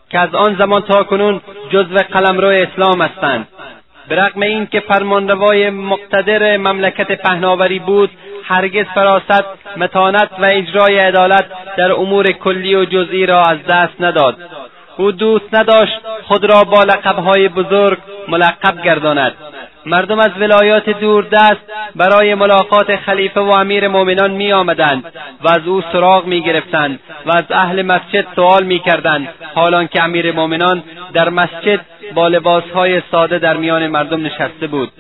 که از آن زمان تا کنون جزو قلمرو اسلام هستند. به رغم اینکه فرمانروای مقتدر مملکت پهناوری بود هرگز فراست متانت و اجرای عدالت در امور کلی و جزئی را از دست نداد. او دوست نداشت خود را با لقبهای بزرگ ملقب گرداند. مردم از ولایات دوردست برای ملاقات خلیفه و امیر مؤمنان می آمدند و از او سراغ می گرفتند و از اهل مسجد سوال می کردند حالان که امیر مؤمنان در مسجد با لباسهای ساده در میان مردم نشسته بود.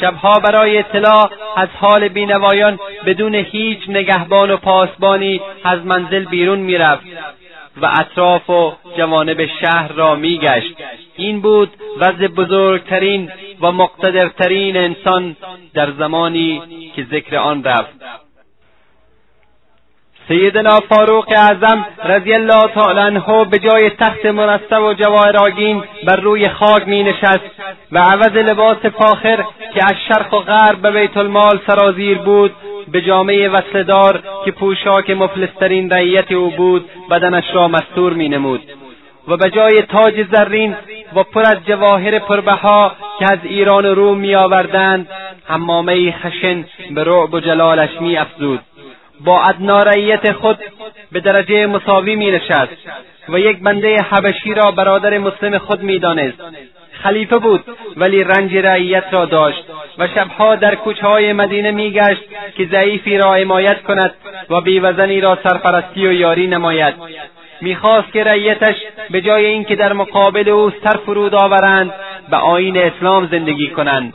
شبها برای اطلاع از حال بینوایان بدون هیچ نگهبان و پاسبانی از منزل بیرون می‌رفت. و اطراف و جوانب شهر را میگشت. این بود وضع بزرگترین و مقتدرترین انسان در زمانی که ذکر آن رفت. سیدنا فاروق اعظم رضی الله تعالی عنه به جای تخت مرصع و جواهرآگین بر روی خاک می نشست و عوض لباس فاخر که از شرق و غرب به بیت المال سرازیر بود به جامعه وصلدار که پوشاک مفلسترین رعیت او بود بدنش را مستور می نمود و به جای تاج زرین و پر از جواهر پربها که از ایران و روم می آوردند حمامه خشن به رعب و جلالش می افزود با ادنارعیت خود به درجه مساوی می نشست و یک بنده حبشی را برادر مسلم خود می دانست خلیفه بود ولی رنج رعیت را داشت و شبها در کوچه های مدینه میگشت که ضعیفی را حمایت کند و بیوزنی را سرپرستی و یاری نماید. می‌خواست که رعیتش به جای اینکه در مقابل او سر فرود آورند به آین اسلام زندگی کنند.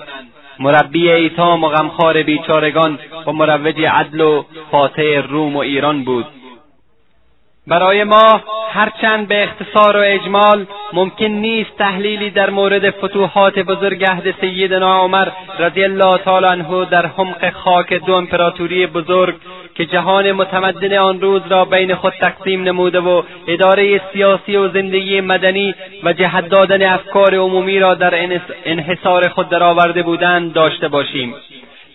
مربی ایتام و غمخوار بیچارگان و مروج عدل و فاتح روم و ایران بود. برای ما هرچند به اختصار و اجمال ممکن نیست تحلیلی در مورد فتوحات بزرگ عهد سیدنا عمر رضی الله تعالی عنه در حمق خاک دو امپراتوری بزرگ که جهان متمدن آن روز را بین خود تقسیم نموده و اداره سیاسی و زندگی مدنی و جهت دادن افکار عمومی را در انحصار خود درآورده بودند داشته باشیم.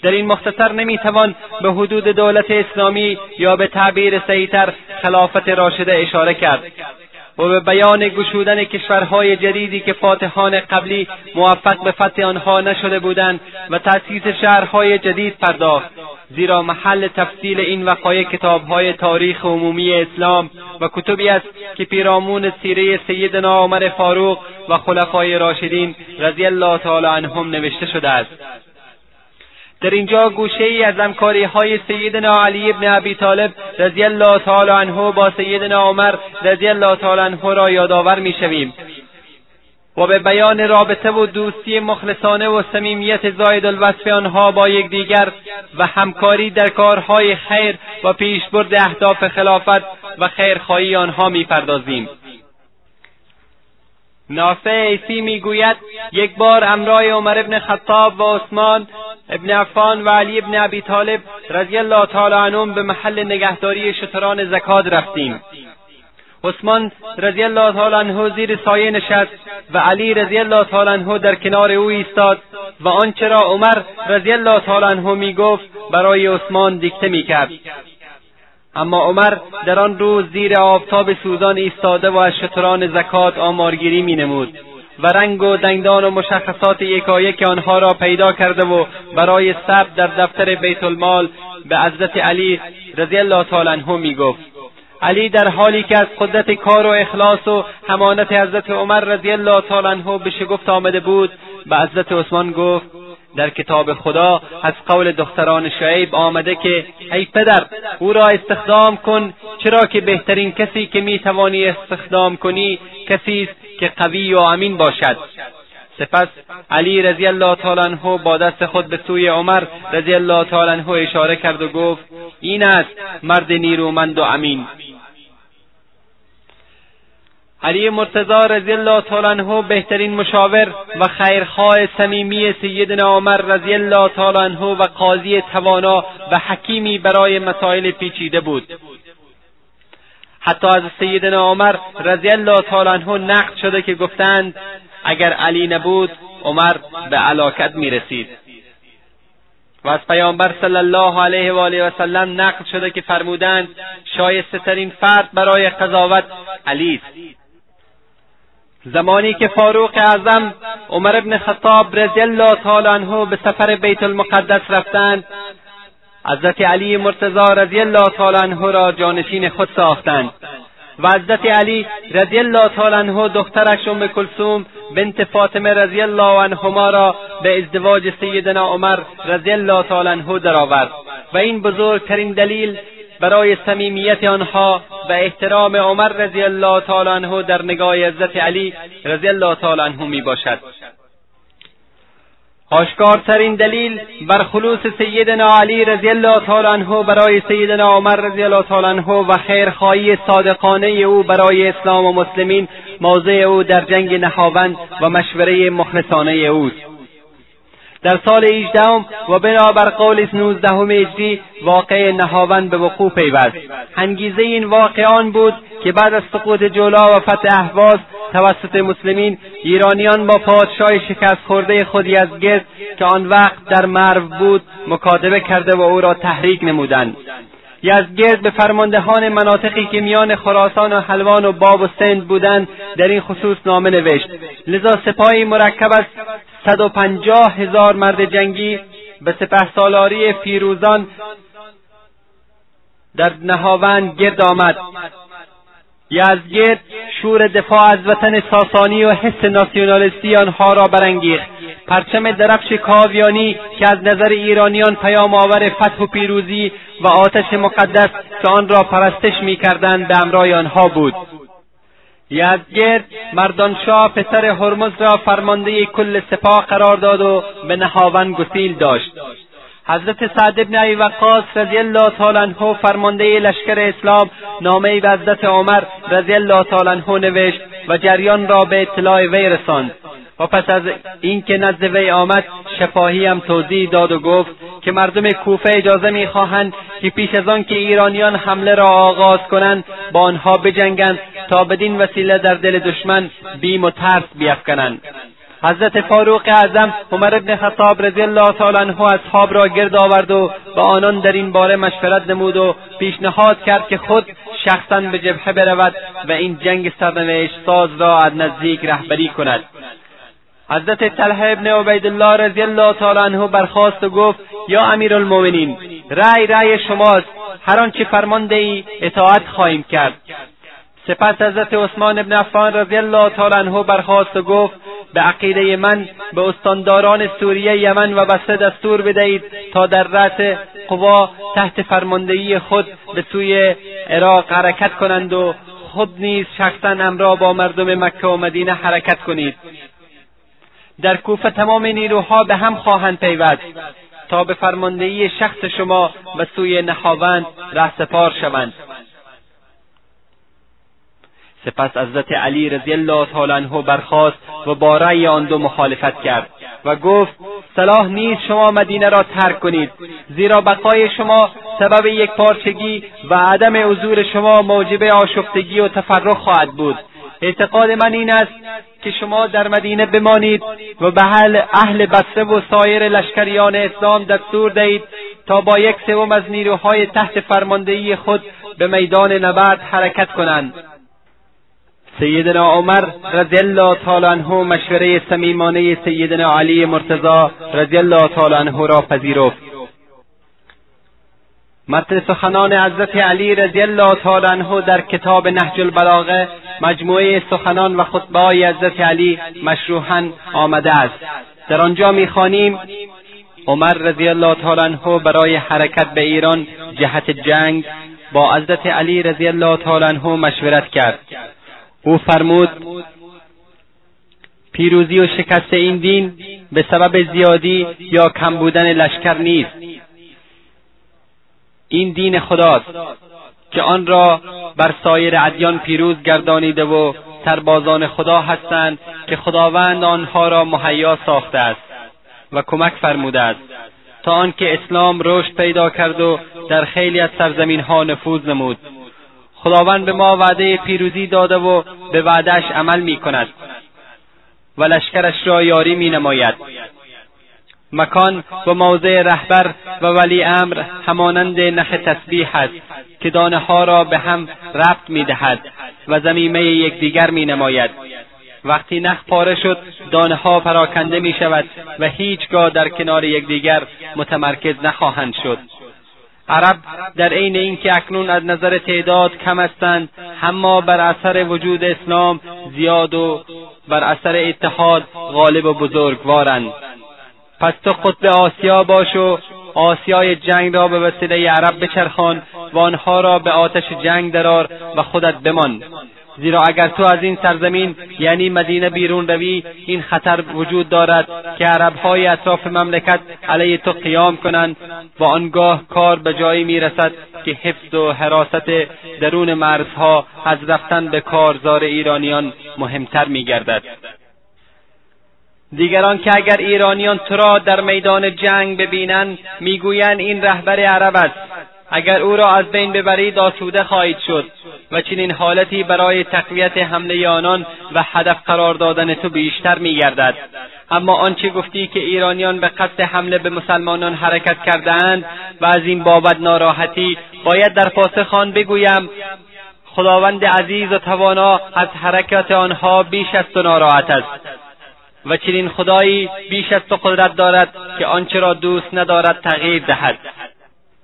در این مختصر نمی‌توان به حدود دولت اسلامی یا به تعبیر صحیحتر خلافت راشده اشاره کرد. و به بیان گشودن کشورهای جدیدی که فاتحان قبلی موفق به فتح آنها نشده بودند و تأسیس شهرهای جدید پرداخت زیرا محل تفصیل این وقایع کتابهای تاریخ عمومی اسلام و کتبی است که پیرامون سیره سیدنا عمر فاروق و خلفای راشدین رضی الله تعالی عنهم نوشته شده است. در اینجا گوشه ای از همکاری های سیدنا علی ابن ابی طالب رضی الله تعالی عنه با سیدنا عمر رضی الله تعالی عنه را یادآور می‌شویم. و به بیان رابطه و دوستی مخلصانه و صمیمیت زاید الوصف آنها با یکدیگر و همکاری در کارهای خیر و پیشبرد اهداف خلافت و خیرخواهی آنها می‌پردازیم. نافع عیسی می‌گوید یک بار امرای عمر ابن خطاب و عثمان ابن عفان و علی ابن ابی طالب رضی الله تعالی عنهم به محل نگهداری شتران زکات رفتیم. عثمان رضی الله تعالی عنه زیر سایه نشست و علی رضی الله تعالی عنه در کنار او ایستاد و آنچه را عمر رضی الله تعالی عنه می‌گفت برای عثمان دیکته می‌کرد. اما عمر در آن روز زیر آفتاب سوزان ایستاده و از شتران زکات آمارگیری مینمود. و رنگ و دندان و مشخصات یکایک آنها را پیدا کرده و برای ثبت در دفتر بیت المال به حضرت علی رضی الله تعالی عنه می‌گفت. علی در حالی که از قدرت کار و اخلاص و همانت حضرت عمر رضی الله تعالی عنه به شگفت آمده بود به حضرت عثمان گفت در کتاب خدا از قول دختران شعیب آمده که ای پدر او را استخدام کن چرا که بهترین کسی که می‌توانی استخدام کنی کسی است که قوی و امین باشد. سپس علی رضی الله تعالی عنه با دست خود به سوی عمر رضی الله تعالی عنه اشاره کرد و گفت این است مرد نیرومند و امین. علی مرتضی رضی الله تعالی عنه بهترین مشاور و خیرخواه صمیمی سیدنا عمر رضی الله تعالی عنه و قاضی توانا و حکیمی برای مسائل پیچیده بود. حتی از سیدنا عمر رضی الله تعالی عنه نقد شده که گفتند اگر علی نبود عمر به علاکت می‌رسید. و از پیامبر صلی الله علیه و آله و سلم نقل شده که فرمودند شایسته ترین فرد برای قضاوت علی است. زمانی که فاروق اعظم عمر ابن خطاب رضی الله تعالی عنه به سفر بیت المقدس رفتند حضرت علی مرتضی رضی الله تعالی عنه را جانشین خود ساختند و حضرت علی رضی الله تعالی عنه دخترش ام کلثوم بنت فاطمه رضی الله عنهما را به ازدواج سیدنا عمر رضی الله تعالی عنه درآورد و این بزرگترین دلیل برای صمیمیت آنها و احترام عمر رضی الله تعالی عنه در نگاه حضرت علی رضی الله تعالی عنه می باشد. آشکارترین دلیل بر خلوص سیدنا علی رضی الله تعالی عنه برای سیدنا عمر رضی الله تعالی عنه و خیرخواهی صادقانه او برای اسلام و مسلمین موضع او در جنگ نهاوند و مشوره مخلصانه اوست. در سال هجدهم و بنابر قول نوزدهم هجری واقع نهاوند به وقوع پیوست. انگیزه این واقع آن بود که بعد از سقوط جولا و فتح اهواز توسط مسلمین ایرانیان با پادشاه شکست خورده خود یزگرد که آن وقت در مرو بود مکاتبه کرده و او را تحریک نمودند. یزگرد به فرماندهان مناطقی که میان خراسان و حلوان و باب و سند بودند در این خصوص نامه نوشت. لذا سپاهی مرکب از صد و پنجاه هزار مرد جنگی به سپه سالاری فیروزان در نهاوند گرد آمد. یزگرد شور دفاع از وطن ساسانی و حس ناسیونالیستی آنها را برانگیخت. پرچم درفش کاویانی که از نظر ایرانیان پیام آور فتح و پیروزی و آتش مقدس که آن را پرستش می‌کردند به امرای آنها بود. یزگرد مردانشاه پسر هرمز را فرمانده کل سپاه قرار داد و به نهاون گسیل داشت. حضرت سعد بن ابی وقاص رضی الله تعالی عنه فرمانده لشکر اسلام نامهای به حضرت عمر رضی الله تعالی عنه نوشت و جریان را به اطلاع وی رساند. و پس از اینکه نزد وی آمد شفاهی هم توضیح داد و گفت که مردم کوفه اجازه می‌خواهند که پیش از آن که ایرانیان حمله را آغاز کنند با آنها بجنگند تا بدین وسیله در دل دشمن بیم و ترس بیافکنند حضرت فاروق اعظم عمر ابن خطاب رضی الله تعالی عنه اصحاب را گرد آورد و با آنان در این باره مشورت نمود و پیشنهاد کرد که خود شخصا به جبهه برود و این جنگ سرنوشت ساز را از نزدیک رهبری کند. حضرت طلحه ابن عبیدالله رضی الله تعالی عنه برخواست و گفت یا امیرالمؤمنین رأی رأی شماست هر آنچه فرمان ای اطاعت خواهیم کرد. سپس حضرت عثمان ابن عفان رضی الله تعالی عنه برخواست و گفت به عقیده من به استانداران سوریه یمن و بسته دستور بدهید تا در رأس قوا تحت فرماندهی خود به سوی عراق حرکت کنند و خود نیز شخصا امرا با مردم مکه و مدینه حرکت کنید. در کوفه تمام نیروها به هم خواهند پیوست تا به فرماندهی شخص شما به سوی نهاوند رهسپار شوند. سپس حضرت علی رضی الله تعالی عنه برخاست و با رأی آن دو مخالفت کرد و گفت صلاح نیست شما مدینه را ترک کنید زیرا بقای شما سبب یک پارچگی و عدم حضور شما موجب آشفتگی و تفرق خواهد بود. اعتقاد من این است که شما در مدینه بمانید و به اهل بصره و سایر لشکریان اسلام دستور دهید تا با یک سوم از نیروهای تحت فرماندهی خود به میدان نبرد حرکت کنند. سیدنا عمر رضی الله تعالی عنه مشوره صمیمانه سیدنا علی مرتضی رضی الله تعالی عنه را پذیرفت. متن سخنان حضرت علی رضی الله تعالی عنه در کتاب نهج البلاغه مجموعه سخنان و خطبه های حضرت علی مشروحا آمده است. در آنجا می‌خوانیم عمر رضی الله تعالی عنه برای حرکت به ایران جهت جنگ با حضرت علی رضی الله تعالی عنه مشورت کرد. او فرمود پیروزی و شکست این دین به سبب زیادی یا کم بودن لشکر نیست. این دین خداست که آن را بر سایر ادیان پیروز گردانیده و سربازان خدا هستند که خداوند آنها را مهیا ساخته است و کمک فرموده است تا آنکه اسلام رشد پیدا کرد و در خیلی از سرزمین ها نفوذ نمود. خداوند به ما وعده پیروزی داده و به وعدهش عمل می کند و لشکرش را یاری می نماید مکان و موضع رهبر و ولی امر همانند نخ تسبیح است که دانه ها را به هم ربط می دهد و زمیمه یکدیگر می نماید وقتی نخ پاره شد دانه ها پراکنده می شود و هیچگاه در کنار یکدیگر متمرکز نخواهند شد. عرب در عین اینکه اکنون از نظر تعداد کم هستند اما بر اثر وجود اسلام زیاد و بر اثر اتحاد غالب و بزرگوارند. پس تو قطب آسیا باش و آسیای جنگ را به وسیله عرب بچرخان و آنها را به آتش جنگ درار و خودت بمان. زیرا اگر تو از این سرزمین یعنی مدینه بیرون روی این خطر وجود دارد که عربهای اطراف مملکت علیه تو قیام کنند و آنگاه کار به جایی می‌رسد که حفظ و حراست درون مرزها از رفتن به کارزار ایرانیان مهمتر میگردد. دیگران که اگر ایرانیان تو را در میدان جنگ ببینند می‌گویند این رهبر عرب است. اگر او را از بین ببرید آسوده خواهید شد و چنین حالتی برای تقویت حمله آنان و هدف قرار دادن تو بیشتر میگردد. اما آنچه گفتی که ایرانیان به قصد حمله به مسلمانان حرکت کردهاند و از این بابت ناراحتی باید در پاسخ آن بگویم خداوند عزیز و توانا از حرکت آنها بیش از تو ناراحت است. و چنین خدایی بیش از تو قدرت دارد که آنچه را دوست ندارد تغییر دهد.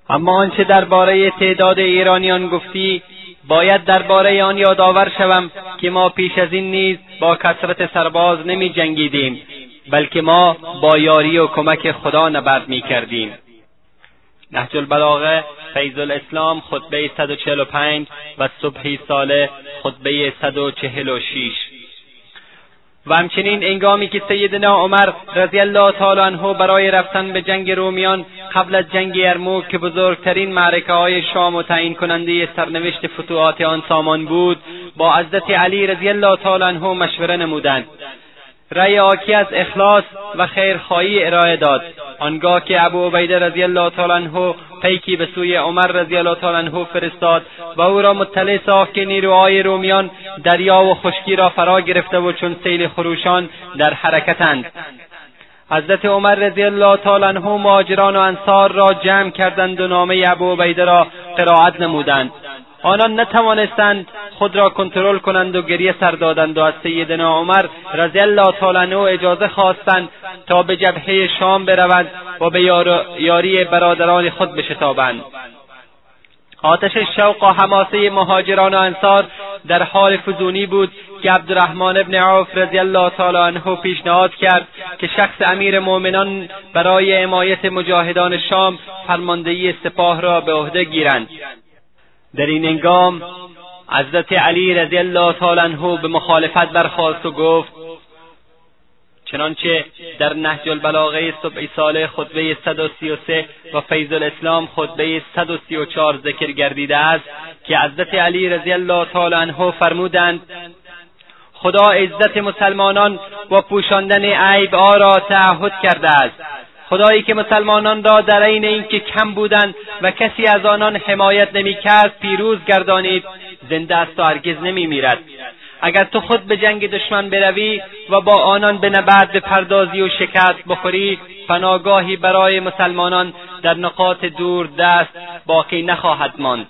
اما آنچه درباره تعداد ایرانیان گفتی باید درباره آن یادآور شوم که ما پیش از این نیز با کثرت سرباز نمی جنگیدیم بلکه ما با یاری و کمک خدا نبرد می کردیم. نهج البلاغه فیض الاسلام خطبه 145 و صبحی ساله خطبه 146 و همچنین انگامی که سیدنا عمر رضی الله تعالی عنه برای رفتن به جنگ رومیان قبل از جنگ یرموک که بزرگترین معرکه های شام و تعیین کننده سرنوشت فتوحات آن سامان بود با حضرت علی رضی الله تعالی عنه مشوره نمودند. رأی حاکی از اخلاص و خیرخواهی ارائه داد. آنگاه که ابو عبیده رضی الله تعالی عنه پیکی به سوی عمر رضی الله تعالی عنه فرستاد و او را مطلع ساخت که نیروهای رومیان دریا و خشکی را فرا گرفته و چون سیل خروشان در حرکتند. حضرت عمر رضی الله تعالی عنه مهاجران و انصار را جمع کردند و نامه ابو عبیده را قرائت نمودند. آنان نتوانستند خود را کنترل کنند و گریه سر دادند و از سیدنا عمر رضی الله تعالی عنه اجازه خواستند تا به جبهه شام بروند و به یاری برادران خود بشتابند. آتش شوق و حماسه مهاجران و انصار در حال فزونی بود که عبدالرحمن ابن عوف رضی الله تعالی عنه پیشنهاد کرد که شخص امیر مؤمنان برای حمایت مجاهدان شام فرماندهی سپاه را به عهده گیرند. در این انگام حضرت علی رضی الله تعالی عنه به مخالفت برخواست و گفت چنانچه در نهج البلاغه سبعی ساله خطبه 133 و فیض الاسلام خطبه 134 ذکر گردیده است که حضرت علی رضی الله تعالی عنه فرمودند خدا عزت مسلمانان و پوشاندن عیب ها را تعهد کرده است. خدایی که مسلمانان را در عین اینکه کم بودند و کسی از آنان حمایت نمی‌کرد پیروز گردانید زنده است و هرگز نمیمیرد. اگر تو خود به جنگ دشمن بروی و با آنان به نبرد بپردازی و شکست بخوری پناگاهی برای مسلمانان در نقاط دور دست باقی نخواهد ماند.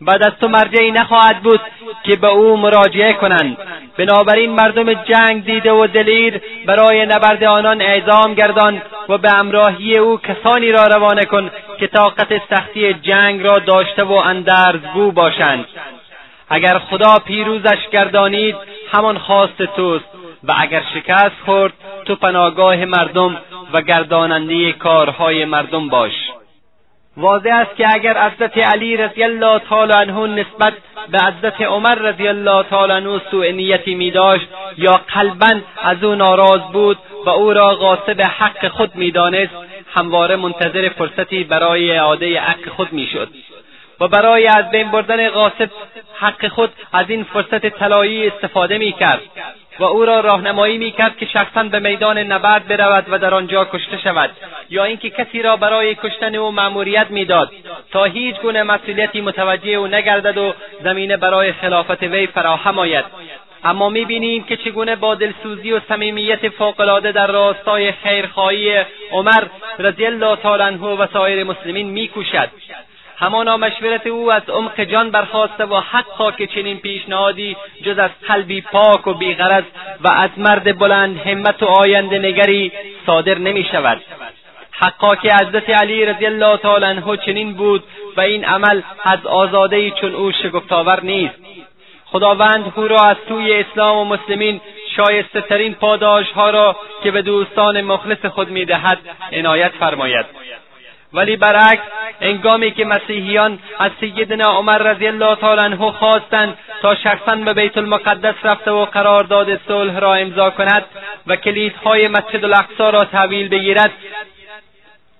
بعد از تو مرجعی نخواهد بود که به او مراجعه کنند. بنابراین مردم جنگ دیده و دلیر برای نبرد آنان اعزام گردان و به امراهی او کسانی را روانه کن که طاقت سختی جنگ را داشته و اندرزگو باشند. اگر خدا پیروزش گردانید همان خواست توست و اگر شکست خورد تو پناگاه مردم و گرداننده کارهای مردم باش. واضح است که اگر حضرت علی رضی الله تعالی عنه نسبت به حضرت عمر رضی الله تعالی عنه سوء نیتی می داشت یا قلبا از او ناراض بود و او را غاصب حق خود می‌دانست همواره منتظر فرصتی برای اعاده حق خود می‌شد. و برای از بین بردن غاصب حق خود از این فرصت طلایی استفاده می‌کرد و او را راهنمایی می‌کرد که شخصا به میدان نبرد برود و در آنجا کشته شود یا اینکه کسی را برای کشتن او مأموریت می‌داد تا هیچ گونه مسئولیتی متوجه او نگردد و زمینه برای خلافت وی فراهم آید. اما می‌بینیم که چگونه با دلسوزی و صمیمیت فوقالعاده در راستای خیرخواهی عمر رضی الله تعالی عنه و سایر مسلمین میکوشد. همانا مشورت او از عمق جان برخواسته و حقا که چنین پیشنهادی جز از قلبی پاک و بیغرض و از مرد بلند همت و آینده نگری صادر نمی شود. حقا که حضرت علی رضی الله تعالی عنه چنین بود و این عمل از آزاده چون او شگفتآور نیست. خداوند او را از سوی اسلام و مسلمین شایسته ترین پاداش ها را که به دوستان مخلص خود می‌دهد عنایت فرماید. ولی برعکس انگامی که مسیحیان از سیدنا عمر رضی الله تعالی عنه خواستند تا شخصا به بیت المقدس رفته و قرارداد صلح را امضا کند و کلیدهای مسجد الاقصا را تحویل بگیرد.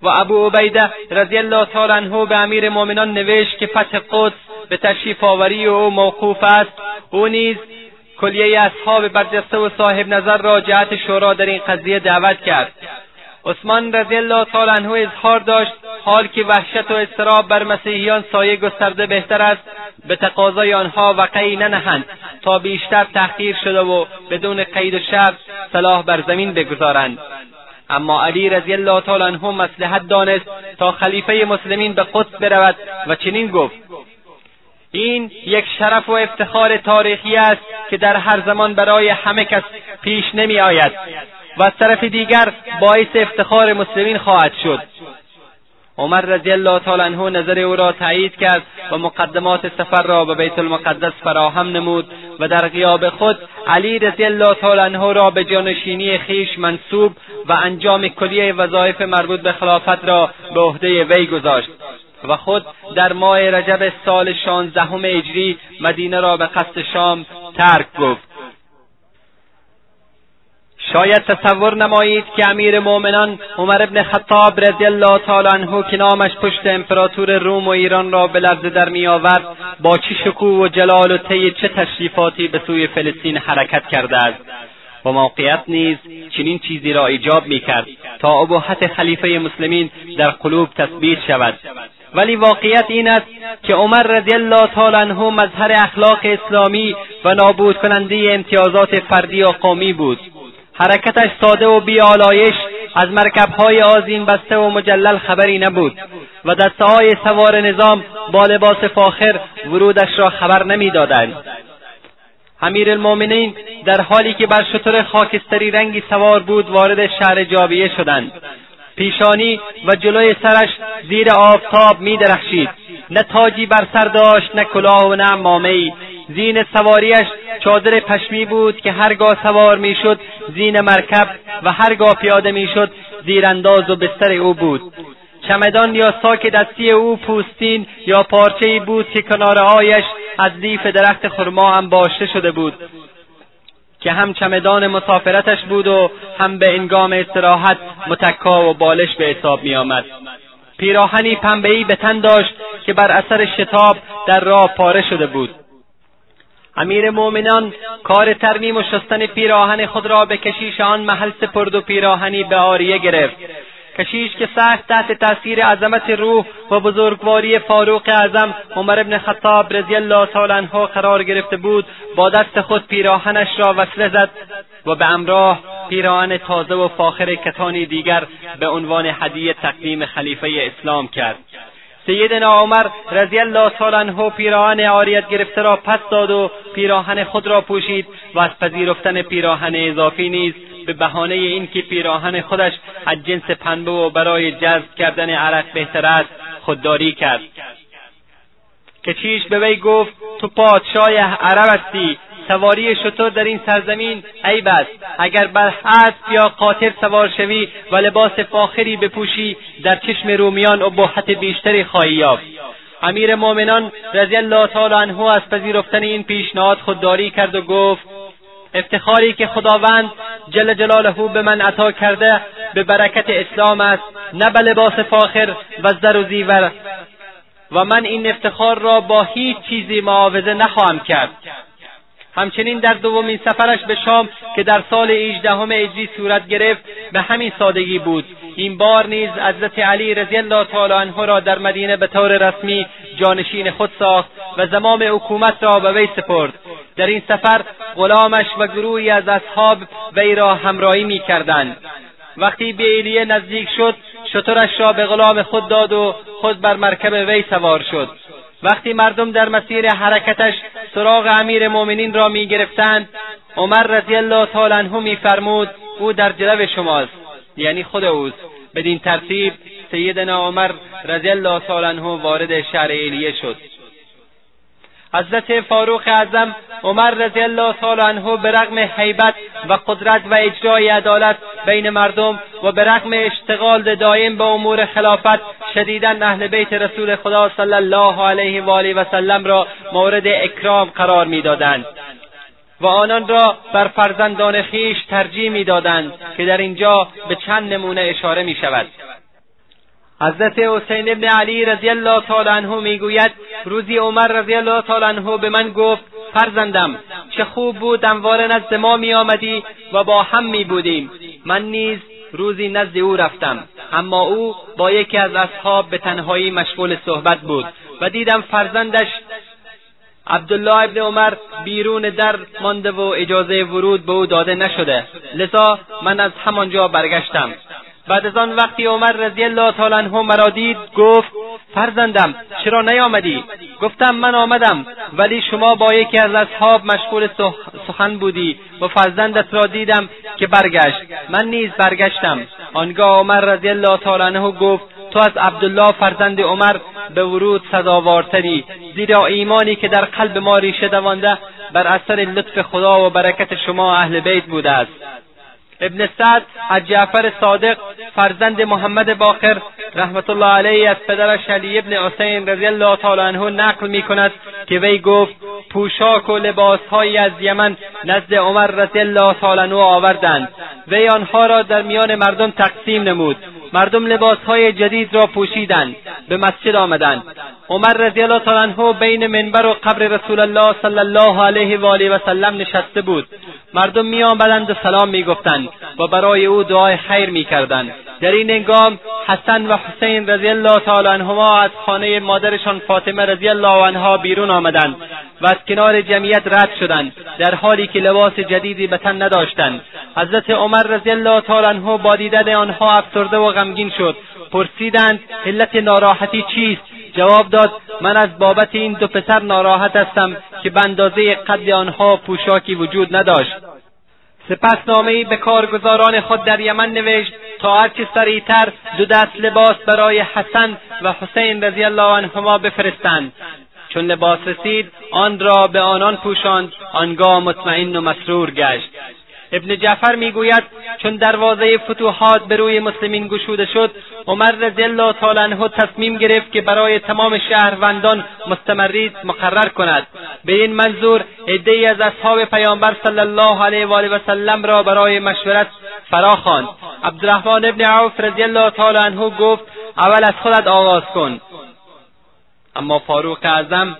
و ابو عبیده رضی الله تعالی عنه به امیر مؤمنان نوشت که فتح قدس به تشریف آوری او موقوف است. او نیز کلیه اصحاب برجسته و صاحب نظر را جهت شورا در این قضیه دعوت کرد. عثمان رضی الله تعالی عنه اظهار داشت حال که وحشت و اضطراب بر مسیحیان سایه گسترده بهتر است به تقاضای آنها وقعی ننهند تا بیشتر تحقیر شده و بدون قید و شرط صلاح بر زمین بگذارند. اما علی رضی الله تعالی عنه مصلحت دانست تا خلیفه مسلمین به قدس برود و چنین گفت این یک شرف و افتخار تاریخی است که در هر زمان برای همه کس پیش نمی آید و از طرف دیگر باعث افتخار مسلمین خواهد شد. عمر رضی الله تعالی عنه نظر او را تایید کرد و مقدمات سفر را به بیت المقدس فراهم نمود و در غیاب خود علی رضی الله تعالی عنه را به جانشینی خیش منصوب و انجام کلیه وظایف مربوط به خلافت را به عهده وی گذاشت و خود در ماه رجب سال شانزدهم هجری مدینه را به قصد شام ترک گفت. شاید تصور نمایید که امیر مؤمنان عمر ابن خطاب رضی الله تعالی عنه که نامش پشت امپراتور روم و ایران را به لرزه در میآورد با چه شکوه و جلال و طی چه تشریفاتی به سوی فلسطین حرکت کرده است؟ و موقعیت نیز چنین چیزی را ایجاب می‌کرد تا ابهت خلیفه مسلمین در قلوب تثبیت شود. ولی واقعیت این است که عمر رضی الله تعالی عنه مظهر اخلاق اسلامی و نابود کننده امتیازات فردی و قومی بود. حرکتش ساده و بیالایش از مرکبهای آزین بسته و مجلل خبری نبود و دستههای سوار نظام با لباس فاخر ورودش را خبر نمی‌دادند. امیر المؤمنین در حالی که بر شتر خاکستری رنگی سوار بود وارد شهر جابیه شدند. پیشانی و جلوی سرش زیر آفتاب می درخشید نه تاجی بر سر داشت نه کلاه و نه مامهای. زین سواریش چادر پشمی بود که هرگاه سوار می‌شد زین مرکب و هرگاه پیاده می‌شد زیرانداز و بستر او بود. چمدان یا ساک دستی او پوستین یا پارچهای بود که کنارههایش از لیف درخت خرما انباشته شده بود. که هم چمدان مسافرتش بود و هم به انگام استراحت متکا و بالش به حساب میآمد. پیراهنی پنبهای به تن داشت که بر اثر شتاب در راه پاره شده بود. امیر مؤمنان کار ترمیم و شستن پیراهن خود را به کشیش آن محل سپرد و پیراهنی به آریه گرفت. کشیش که سخت تحت تاثیر عظمت روح و بزرگواری فاروق اعظم عمر ابن خطاب رضی الله تعالی عنه قرار گرفته بود با دست خود پیراهنش را وصله زد و به امراه پیراهن تازه و فاخر کتانی دیگر به عنوان هدیه تقدیم خلیفه اسلام کرد. سیدنا عمر رضی الله تعالی عنه پیراهن عاریت گرفته را پس داد و پیراهن خود را پوشید و از پذیرفتن پیراهن اضافی نیز به بهانه اینکه پیراهن خودش از جنس پنبه و برای جذب کردن عرق بهتر است خودداری کرد. کچیش به وی گفت تو پادشاه عرب هستی. سواری شطور در این سرزمین عیب است اگر بر اسب یا قاطر سوار شوی و لباس فاخری بپوشی در چشم رومیان ابهت بیشتری خواهی یافت. امیر مؤمنان رضی الله تعالی عنه از پذیرفتن این پیشنهاد خودداری کرد و گفت افتخاری که خداوند جل جلاله به من عطا کرده به برکت اسلام است نه به لباس فاخر و زر و زیور. و من این افتخار را با هیچ چیزی معاوضه نخواهم کرد. همچنین در دومین سفرش به شام که در سال هجدهم هجری صورت گرفت به همین سادگی بود. این بار نیز حضرت علی رضی الله تعالی عنه را در مدینه به طور رسمی جانشین خود ساخت و زمام حکومت را به وی سپرد. در این سفر غلامش و گروهی از اصحاب وی را همراهی می‌کردند. وقتی به ایلیه نزدیک شد شترش را به غلام خود داد و خود بر مرکب وی سوار شد. وقتی مردم در مسیر حرکتش سراغ امیر مؤمنین را می‌گرفتند عمر رضی الله تعالی عنه میفرمود او در جلو شماست. یعنی خود اوست. بدین ترتیب سیدنا عمر رضی الله تعالی عنه وارد شهر ایلیه شد. حضرت فاروق اعظم عمر رضی الله تعالی عنه به رغم حیبت و قدرت و اجرای عدالت بین مردم و به رغم اشتغال دایم به امور خلافت شدیدا اهل بیت رسول خدا صلی الله علیه و آله و سلم را مورد اکرام قرار می‌دادند و آنان را بر فرزندان خیش ترجیح می‌دادند که در اینجا به چند نمونه اشاره می شود حضرت حسین ابن علی رضی الله تعالی عنه می‌گوید روزی عمر رضی الله تعالی عنه به من گفت فرزندم چه خوب بود انوار نزد ما می آمدی و با هم می بودیم من نیز روزی نزد او رفتم اما او با یکی از اصحاب به تنهایی مشغول صحبت بود و دیدم فرزندش عبدالله ابن عمر بیرون در مانده و اجازه ورود به او داده نشده لذا من از همانجا برگشتم. بعد از آن وقتی عمر رضی الله تعالی عنه مرا دید گفت فرزندم چرا نیامدی؟ گفتم من آمدم ولی شما با یکی از اصحاب مشغول سخن بودی. و فرزندت را دیدم که برگشت. من نیز برگشتم. آنگاه عمر رضی الله تعالی عنه گفت تو از عبدالله فرزند عمر به ورود سزاوارتری. زیرا ایمانی که در قلب ما ریشه دوانده بر اثر لطف خدا و برکت شما اهل بیت بوده است. ابن سعد از جعفر صادق فرزند محمد باقر رحمت الله علیه از پدرش علی ابن حسین رضی الله تعالی عنه نقل می کند که وی گفت پوشاک و لباسهایی از یمن نزد عمر رضی الله تعالی عنه آوردند. وی آنها را در میان مردم تقسیم نمود. مردم لباسهای جدید را پوشیدند به مسجد آمدند. عمر رضی الله تعالی عنه بین منبر و قبر رسول الله صلی الله علیه و آله و سلم نشسته بود. مردم می آمدند و سلام می گفتند و برای او دعای خیر می کردند در این هنگام حسن و حسین رضی الله تعالی عنهما از خانه مادرشان فاطمه رضی الله عنها بیرون آمدند و از کنار جمعیت رد شدند در حالی که لباس جدیدی به تن نداشتند. حضرت عمر رضی الله تعالی عنه با دیدن آنها افسرده و غمگین شد. پرسیدند علت ناراحتی چیست؟ جواب داد من از بابت این دو پسر ناراحت هستم که به اندازه قد آنها پوشاکی وجود نداشت. سپس نامهای به کارگزاران خود در یمن نوشت تا هرچه سریعتر دو دست لباس برای حسن و حسین رضی الله عنهما بفرستند. چون لباس رسید آن را به آنان پوشاند آنگاه مطمئن و مسرور گشت. ابن جعفر می‌گوید چون دروازه فتوحات به روی مسلمین گشوده شد عمر رضی الله تعالی عنه تصمیم گرفت که برای تمام شهروندان مستمرید مقرر کند. به این منظور عدهای از اصحاب پیامبر صلی الله علیه و آله و سلم را برای مشورت فرا خواند. عبدالرحمن ابن عوف رضی الله تعالی عنه گفت اول از خودت آغاز کن. اما فاروق اعظم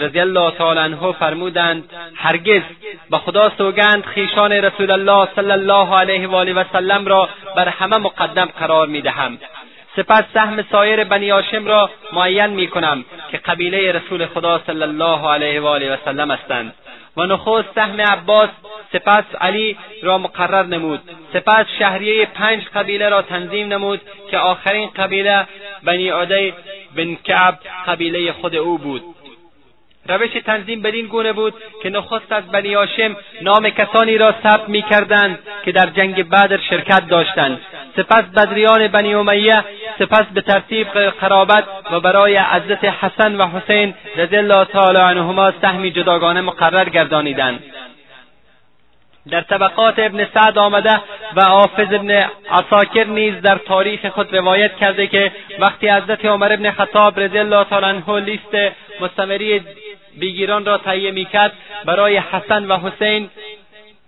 رضی الله تعالی عنه فرمودند هرگز به خدا سوگند خیشان رسول الله صلی الله علیه و آله و سلم را بر همه مقدم قرار می‌دهم. سپس سهم سایر بنی هاشم را معین می‌کنم که قبیله رسول خدا صلی الله علیه و آله و سلم هستند. و نخست سهم عباس سپس علی را مقرر نمود. سپس شهریه پنج قبیله را تنظیم نمود که آخرین قبیله بنی عدی بن کعب قبیله خود او بود. روش تنظیم بدین گونه بود که نخست از بنی هاشم نام کسانی را ثبت می‌کردند که در جنگ بدر شرکت داشتند. سپس بدریان بنی امیه سپس به ترتیب قرابت و برای عزت حسن و حسین رضی الله تعالی عنهما سهمی جداگانه مقرر گردانیدند. در طبقات ابن سعد آمده و حافظ ابن عساکر نیز در تاریخ خود روایت کرده که وقتی حضرت عمر ابن خطاب رضی الله تعالی عنه لیست مستمری بیگیران را تهیه می‌کرد برای حسن و حسین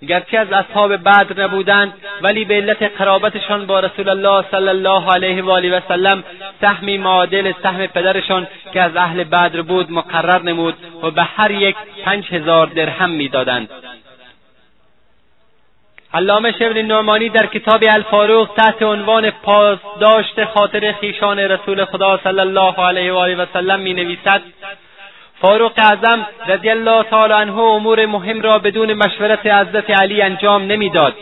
گرچه از اصحاب بدر نبودند ولی به علت قرابتشان با رسول الله صلی الله علیه و آله و سلم سهمی معادل سهم پدرشان که از اهل بدر بود مقرر نمود و به هر یک پنج هزار درهم می‌دادند. علامه شبر نعمانی در کتاب الفاروق تحت عنوان پاسداشت خاطر خیشان رسول خدا صلی الله علیه و آله و سلم می نویسد فاروق اعظم رضی الله تعالی عنه امور مهم را بدون مشورت حضرت علی انجام نمی‌داد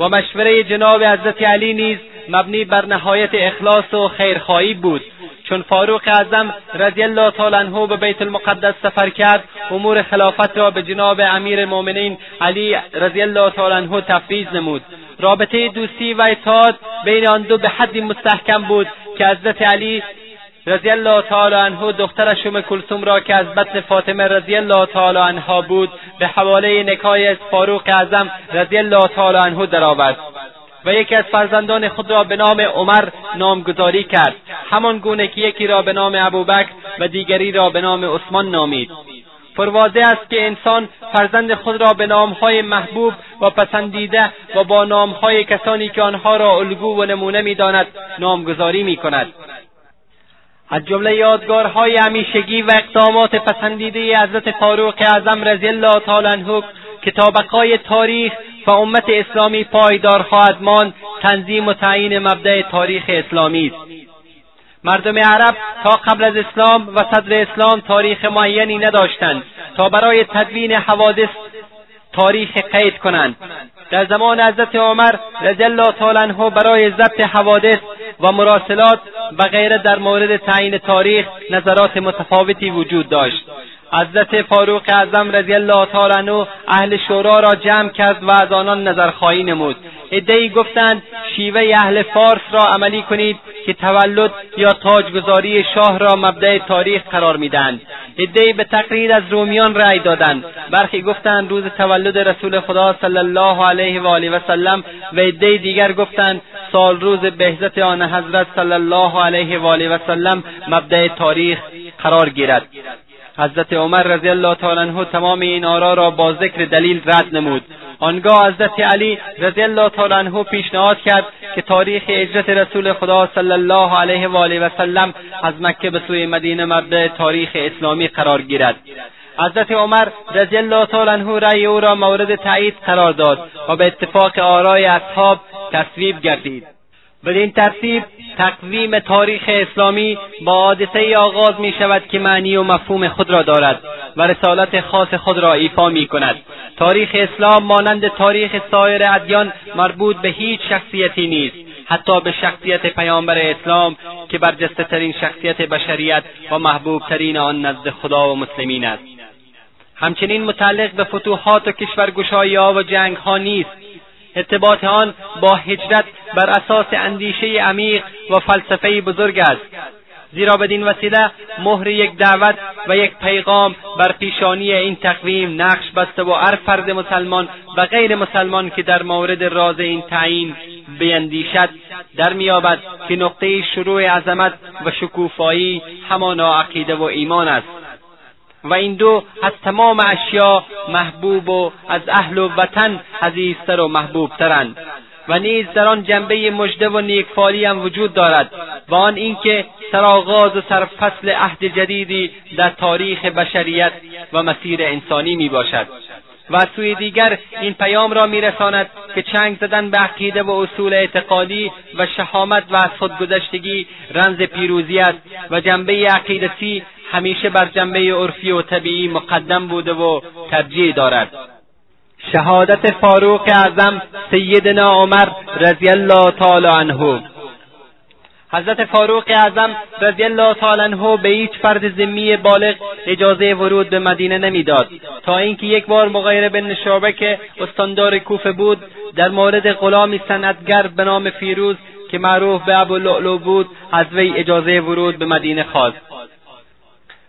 و مشوره جناب حضرت علی نیز مبنی بر نهایت اخلاص و خیرخواهی بود. چون فاروق اعظم رضی الله تعالی عنه به بیت المقدس سفر کرد امور خلافت را به جناب امیر المؤمنین علی رضی الله تعالی عنه تفویض نمود. رابطه دوستی و اطاعت بین آن دو به حدی مستحکم بود که حضرت علی رضی الله تعالی عنه دخترش ام کلثوم را که از بطن فاطمه رضی الله تعالی عنها بود به حواله نکای فاروق اعظم رضی الله تعالی عنه درآورد. و یکی از فرزندان خود را به نام عمر نامگذاری کرد. همان گونه که یکی را به نام ابوبکر و دیگری را به نام عثمان نامید. پروازه است که انسان فرزند خود را به نامهای محبوب و پسندیده و با نامهای کسانی که آنها را الگو و نمونه می‌داند نامگذاری می‌کند. از جمله یادگارهای همیشگی و اقدامات پسندیده حضرت فاروق اعظم رضی الله تعالی عنه که تاریخ و امت اسلامی پایدار خواهد ماند تنظیم و تعیین مبدع تاریخ اسلامی است. مردم عرب تا قبل از اسلام و صدر اسلام تاریخ معینی نداشتند تا برای تدوین حوادث تاریخ قید کنند. در زمان حضرت عمر رضی الله تعالی عنه برای ضبط حوادث و مراسلات و غیره در مورد تعیین تاریخ نظرات متفاوتی وجود داشت. حضرت فاروق اعظم رضی الله تعالی عنه اهل شورا را جمع کرد و از آنان نظرخواهی نمود. عدهای گفتند شیوه اهل فارس را عملی کنید که تولد یا تاجگذاری شاه را مبدع تاریخ قرار می‌دهند. عدهای به تقلید از رومیان رأی دادند. برخی گفتند روز تولد رسول خدا صلی الله علیه و آله و سلم و عدهای دیگر گفتند سال روز بهزت آن حضرت صلی الله علیه و آله و سلم مبدع تاریخ قرار گیرد. حضرت عمر رضی الله تعالی عنه تمام این آرا را با ذکر دلیل رد نمود. آنگاه حضرت علی رضی الله تعالی عنه پیشنهاد کرد که تاریخ هجرت رسول خدا صلی الله علیه و آله و سلم از مکه به سوی مدینه مبدع تاریخ اسلامی قرار گیرد. حضرت عمر رضی الله تعالی عنه رأی او را مورد تایید قرار داد و به اتفاق آرای اصحاب تصویب گردید. بدین ترتیب تقویم تاریخ اسلامی با حادثه آغاز می شود که معنی و مفهوم خود را دارد و رسالت خاص خود را ایفا می کند تاریخ اسلام مانند تاریخ سایر ادیان مربوط به هیچ شخصیتی نیست حتی به شخصیت پیامبر اسلام که برجسته ترین شخصیت بشریت و محبوب ترین آن نزد خدا و مسلمین است. همچنین متعلق به فتوحات و کشورگشایی ها و جنگ ها نیست. ارتباط آن با هجرت بر اساس اندیشه عمیق و فلسفه بزرگ است. زیرا بدین وسیله مهر یک دعوت و یک پیغام بر پیشانی این تقویم نقش بسته و هر فرد مسلمان و غیر مسلمان که در مورد راز این تعیین بیندیشد در مییابد که نقطه شروع عظمت و شکوفایی همانا عقیده و ایمان است. و این دو از تمام اشیا محبوب و از اهل و وطن عزیزتر و محبوبترند و نیز در آن جنبه مژده و نیکفالی هم وجود دارد. و آن اینکه سرآغاز و سرفصل عهد جدیدی در تاریخ بشریت و مسیر انسانی می باشد و از سوی دیگر این پیام را میرساند که چنگ زدن به عقیده و اصول اعتقادی و شهامت و از خودگذشتگی رمز پیروزی است و جنبه عقیدتی همیشه بر جنبه عرفی و طبیعی مقدم بوده و ترجیح دارد. شهادت فاروق اعظم سیدنا عمر رضی الله تعالی عنه. حضرت فاروق اعظم رضی الله تعالی عنه به هیچ فرد ذمی بالغ اجازه ورود به مدینه نمی‌داد. تا اینکه یک بار مغیر بن شعبه که استاندار کوفه بود در مورد غلامی صنعتگر به نام فیروز که معروف به ابولؤلؤ بود از وی اجازه ورود به مدینه خواست.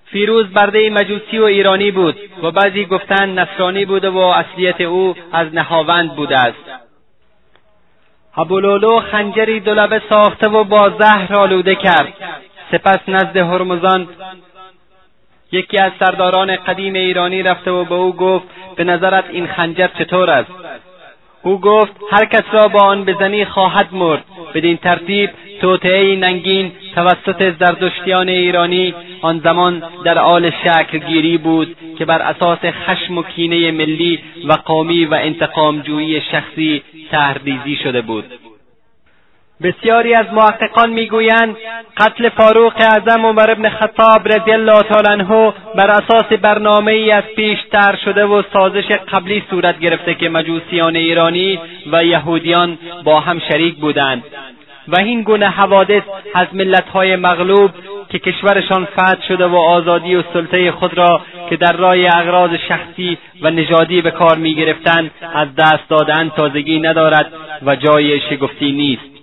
فیروز برده مجوسی و ایرانی بود و بعضی گفتند نصرانی بوده و اصلیت او از نهاوند بوده است. ابولولو خنجری دولبه ساخته و با زهر آلوده کرد. سپس نزد هرمزان یکی از سرداران قدیم ایرانی رفته و به او گفت به نظرت این خنجر چطور است؟ او گفت هر کس را با آن بزنی خواهد مرد. بدین ترتیب توطعه ننگین توسط زردشتیان ایرانی آن زمان در آل شکلگیری بود که بر اساس خشم و کینه ملی و قومی و انتقامجویی شخصی تهرریزی شده بود. بسیاری از محققان می‌گویند قتل فاروق اعظم عمر ابن خطاب رضی الله تعالی عنه بر اساس برنامه ای از پیش تر شده و سازش قبلی صورت گرفته که مجوسیان ایرانی و یهودیان با هم شریک بودند. و این گونه حوادث از ملتهای مغلوب که کشورشان فتح شده و آزادی و سلطه خود را که در رای اغراض شخصی و نژادی به کار می‌گرفتند از دست دادن تازگی ندارد و جای شگفتی نیست.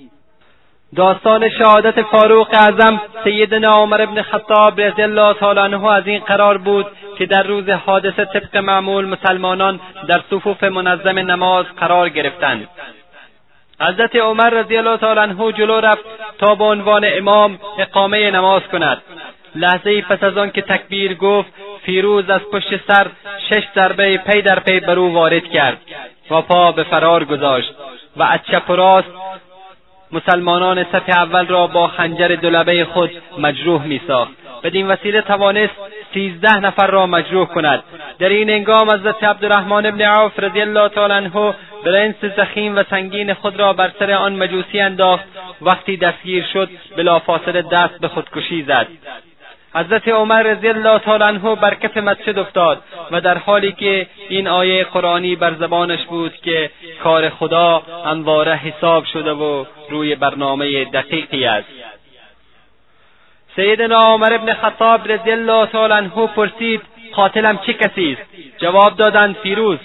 داستان شهادت فاروق اعظم سیدنا عمر ابن خطاب رضی الله تعالی عنه از این قرار بود که در روز حادثه طبق معمول مسلمانان در صفوف منظم نماز قرار گرفتند. حضرت عمر رضی الله تعالی عنه جلو رفت تا به عنوان امام اقامه نماز کند. لحظه پس از آن که تکبیر گفت فیروز از پشت سر شش ضربه پی در پی بر او وارد کرد و پا به فرار گذاشت و از چپ و راست مسلمانان صف اول را با خنجر دولبه خود مجروح میساخت. بدین وسیله توانست سیزده نفر را مجروح کند. در این انگام حضرت عبدالرحمن ابن عوف رضی الله تعالی عنه برنس زخیم و سنگین خود را بر سر آن مجوسی انداخت. وقتی دستگیر شد بلافاصله دست به خودکشی زد. حضرت عمر رضی الله تعالی عنه بر کف مسجد افتاد و در حالی که این آیه قرآنی بر زبانش بود که کار خدا همواره حساب شده و روی برنامه دقیقی است. سیدنا عمر ابن خطاب رضی الله تعالی عنه پرسید قاتلم چه کسی است؟ جواب دادند فیروز.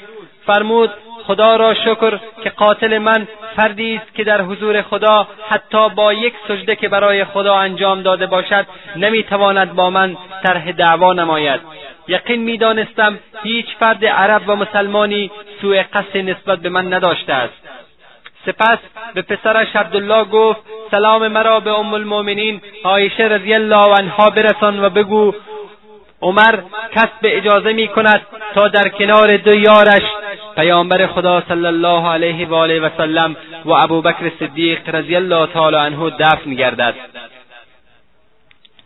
فرمود خدا را شکر که قاتل من فردی است که در حضور خدا حتی با یک سجده که برای خدا انجام داده باشد نمی‌تواند با من طرح دعوا نماید. یقین می‌دانستم هیچ فرد عرب و مسلمانی سوء قصد نسبت به من نداشته است. سپس به پسرش عبدالله گفت سلام مرا به ام المؤمنین عایشه رضی الله عنها برسان و بگو عمر کسب اجازه می کند تا در کنار دو یارش پیامبر خدا صلی الله علیه و آله و سلم و ابوبکر صدیق رضی الله تعالی عنه دفن گردد.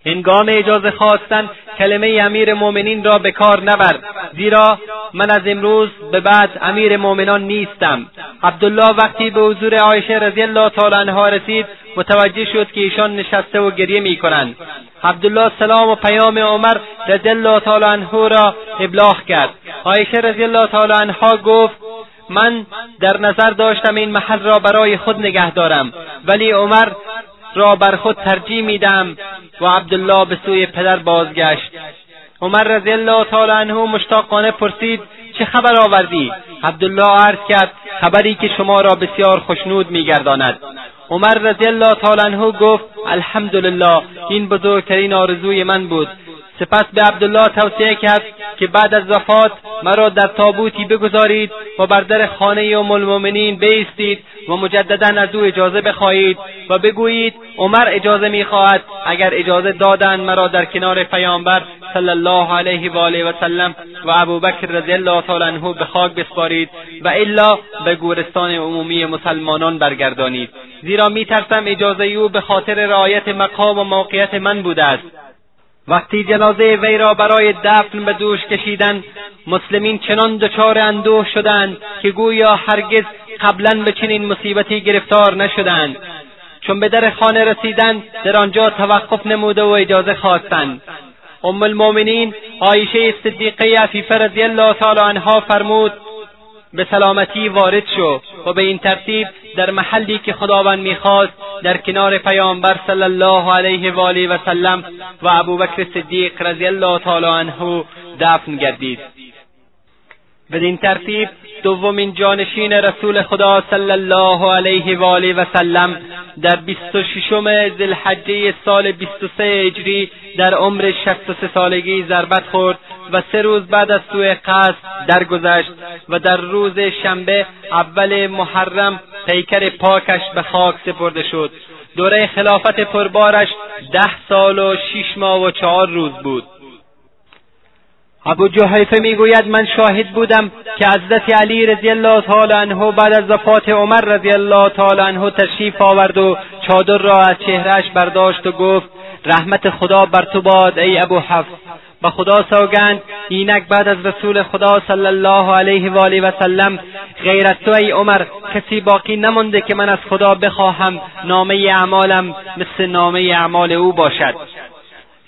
هنگام اجازه خواستن کلمه امیر مؤمنین را به کار نبر. زیرا من از امروز به بعد امیر مؤمنان نیستم. عبدالله وقتی به حضور عایشه رضی الله تعالی عنها رسید متوجه شد که ایشان نشسته و گریه می‌کنند. عبدالله سلام و پیام عمر رضی الله تعالی عنه را ابلاغ کرد. عایشه رضی الله تعالی عنها گفت من در نظر داشتم این محل را برای خود نگه دارم. ولی عمر را بر خود ترجیح میدم و عبدالله به سوی پدر بازگشت. عمر رضی الله تعالی عنه مشتاقانه پرسید چه خبر آوردی؟ عبدالله عرض کرد خبری که شما را بسیار خوشنود میگرداند. عمر رضی الله تعالی عنه گفت الحمدلله این بزرگترین آرزوی من بود. سپس به عبدالله توصیه کرد که بعد از وفات مرا در تابوتی بگذارید و بر در خانه ام المؤمنین بایستید و مجددا از او اجازه بخواهید و بگویید عمر اجازه می‌خواهد اگر اجازه دادند مرا در کنار پیامبر صلی الله علیه و آله و سلم و ابوبکر رضی الله تعالی عنه به خاک بسپارید و الا به گورستان عمومی مسلمانان برگردانید. زیرا میترسم اجازه او به خاطر رعایت مقام و موقعیت من بوده است. وقتی جنازه وی را برای دفن به دوش کشیدند مسلمین چنان دچار اندوه شدند که گویا هرگز قبلا به چنین مصیبتی گرفتار نشدند. چون به در خانه رسیدند در آنجا توقف نموده و اجازه خواستند. ام المؤمنین عایشه صدیقه عفیفه رضی الله تعالی عنها فرمود به سلامتی وارد شو و به این ترتیب در محلی که خداوند می‌خواست در کنار پیامبر صلی الله علیه و آله و سلم و ابوبکر صدیق رضی الله تعالی عنه دفن گردید. بدین ترتیب دومین جانشین رسول خدا صلی الله علیه و سلم در بیست و ششم ذوالحجه سال بیست و سه هجری در عمر شصت و سه سالگی ضربت خورد و سه روز بعد از سوی قصد درگذشت و در روز شنبه اول محرم پیکر پاکش به خاک سپرده شد. دوره خلافت پربارش ده سال و شش ماه و چهار روز بود. ابو جحیفه می‌گوید من شاهد بودم که حضرت علی رضی الله تعالی عنه بعد از وفات عمر رضی الله تعالی عنه تشریف آورد و چادر را از چهرهش برداشت و گفت رحمت خدا بر تو باد ای ابو حفص به خدا سوگند اینک بعد از رسول خدا صلی الله علیه و آله و سلم غیر از تو ای عمر کسی باقی نمانده که من از خدا بخواهم نامه اعمالم مثل نامه اعمال او باشد.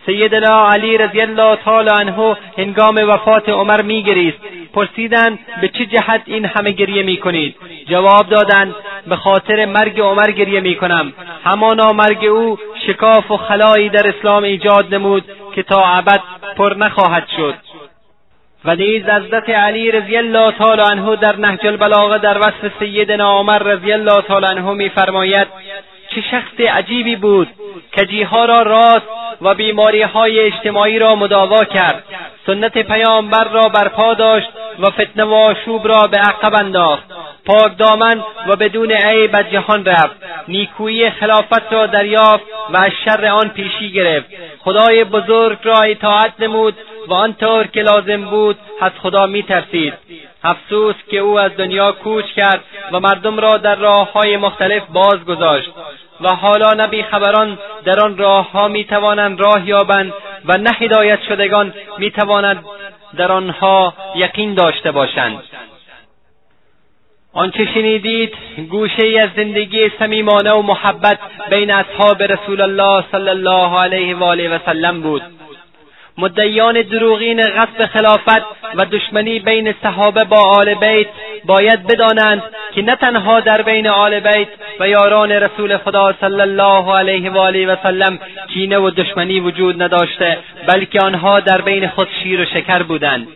سیدنا علی رضی الله تعالی عنه هنگام وفات عمر میگریست. پرسیدند به چه جهت این همه گریه می‌کنید؟ جواب دادند به خاطر مرگ عمر گریه می‌کنم. همانا مرگ او شکاف و خلایی در اسلام ایجاد نمود که تا ابد پر نخواهد شد. و نیز حضرت علی رضی الله تعالی عنه در نهج البلاغه در وصف سیدنا عمر رضی الله تعالی عنه میفرماید چه شخص عجیبی بود کجیها را راست و بیماری های اجتماعی را مداوا کرد. سنت پیامبر را برپا داشت و فتنه و آشوب را به عقب انداخت. پاک دامن و بدون عیب از جهان رفت. نیکویی خلافت را دریافت و از شر آن پیشی گرفت. خدای بزرگ را اطاعت نمود و آنطور که لازم بود از خدا میترسید. افسوس که او از دنیا کوچ کرد و مردم را در راه های مختلف باز گذاشت و حالا نه خبران در آن راهها می‌توانند راه یابند و نه هدایت شدگان می‌توانند در آنها یقین داشته باشند. آنچه شنیدید گوشه ای از زندگی صمیمانه و محبت بین اصحاب رسول الله صلی الله علیه و آله و سلم بود. مدعیان دروغین غصب خلافت و دشمنی بین صحابه با آل بیت باید بدانند که نه تنها در بین آل بیت و یاران رسول خدا صلی الله علیه و آله و سلم کینه و دشمنی وجود نداشته بلکه آنها در بین خود شیر و شکر بودند.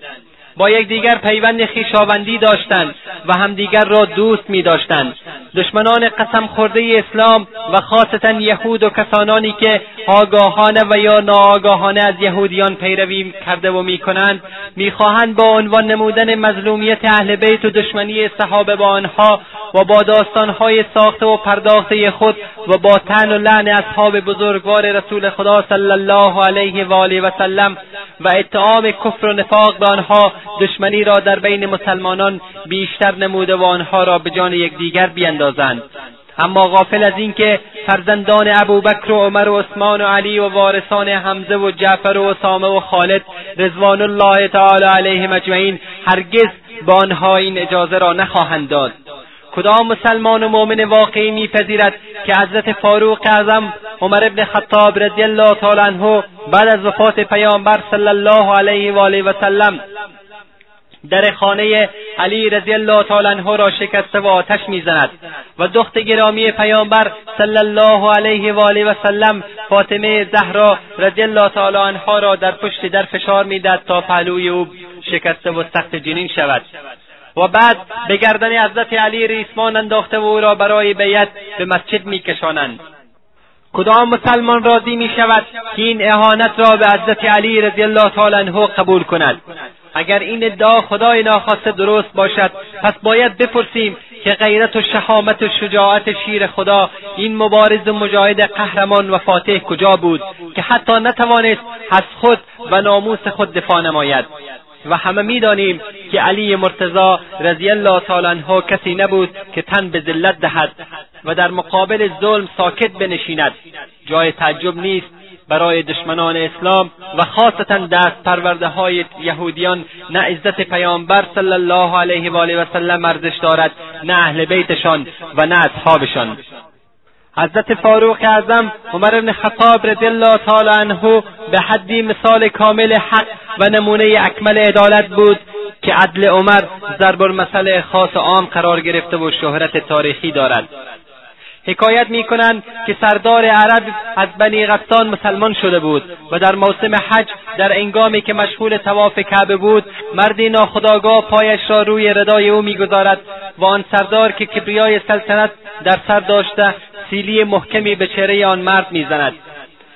با یکدیگر پیوند خویشاوندی داشتند و همدیگر را دوست می داشتند دشمنان قسم خورده اسلام و خاصتا یهود و کسانانی که آگاهانه و یا ناآگاهانه از یهودیان پیروی کرده و می‌کنند می‌خواهند با عنوان نمودن مظلومیت اهل بیت و دشمنی صحابه با آنها و با داستانهای ساخته و پرداخته خود و با تن و لعن اصحاب بزرگوار رسول خدا صلی الله علیه و آله و سلم و اتهام کفر و نفاق به آنها دشمنی را در بین مسلمانان بیشتر نموده و آنها را به جان یکدیگر بیندازند. اما غافل از اینکه فرزندان ابوبکر و عمر و عثمان و علی و وارثان حمزه و جعفر و اسامه و خالد رضوان الله تعالی علیهم اجمعین هرگز به آنها این اجازه را نخواهند داد. کدام مسلمان و مؤمن واقعی میپذیرد که حضرت فاروق اعظم عمر ابن خطاب رضی الله تعالی عنه بعد از وفات پیامبر صلی الله علیه و آله و سلم در خانه علی رضی الله تعالی عنه را شکسته و آتش می‌زند. و دخت گرامی پیامبر صلی الله علیه و آله و سلم فاطمه زهرا رضی الله تعالی عنها را در پشت در فشار می‌دهد تا پهلوی او شکسته و سخت جنین شود. و بعد به گردن حضرت علی ریسمان انداخته و او را برای بیعت به مسجد میکشانند. کدام مسلمان راضی می شود که این اهانت را به حضرت علی رضی الله تعالی عنه قبول کند؟ اگر این ادعا خدای ناخواسته درست باشد پس باید بپرسیم که غیرت و شهامت و شجاعت شیر خدا این مبارز و مجاهد قهرمان و فاتح کجا بود که حتی نتوانست از خود و ناموس خود دفاع نماید؟ و همه می‌دانیم که علی مرتضی رضی الله تعالی عنه کسی نبود که تن به ذلت دهد و در مقابل ظلم ساکت بنشیند. جای تعجب نیست برای دشمنان اسلام و خاصتا دست پرورده های یهودیان نه عزت پیامبر صلی الله علیه و آله و سلم ارزش دارد نه اهل بیتشان و نه اصحابشان. حضرت فاروق اعظم عمر بن خطاب رضی الله تعالی عنه به حدی مثال کامل حق و نمونه اکمل عدالت بود که عدل عمر ضرب المثل خاص عام قرار گرفته و شهرت تاریخی دارد. حکایت می کنند که سردار عرب از بنی غسان مسلمان شده بود و در موسم حج در انگامی که مشغول تواف کعبه بود مردی ناخداگاه پایش را روی ردای او می‌گذارد و آن سردار که کبریای سلطنت در سر داشته سیلی محکمی به چهره آن مرد می‌زند.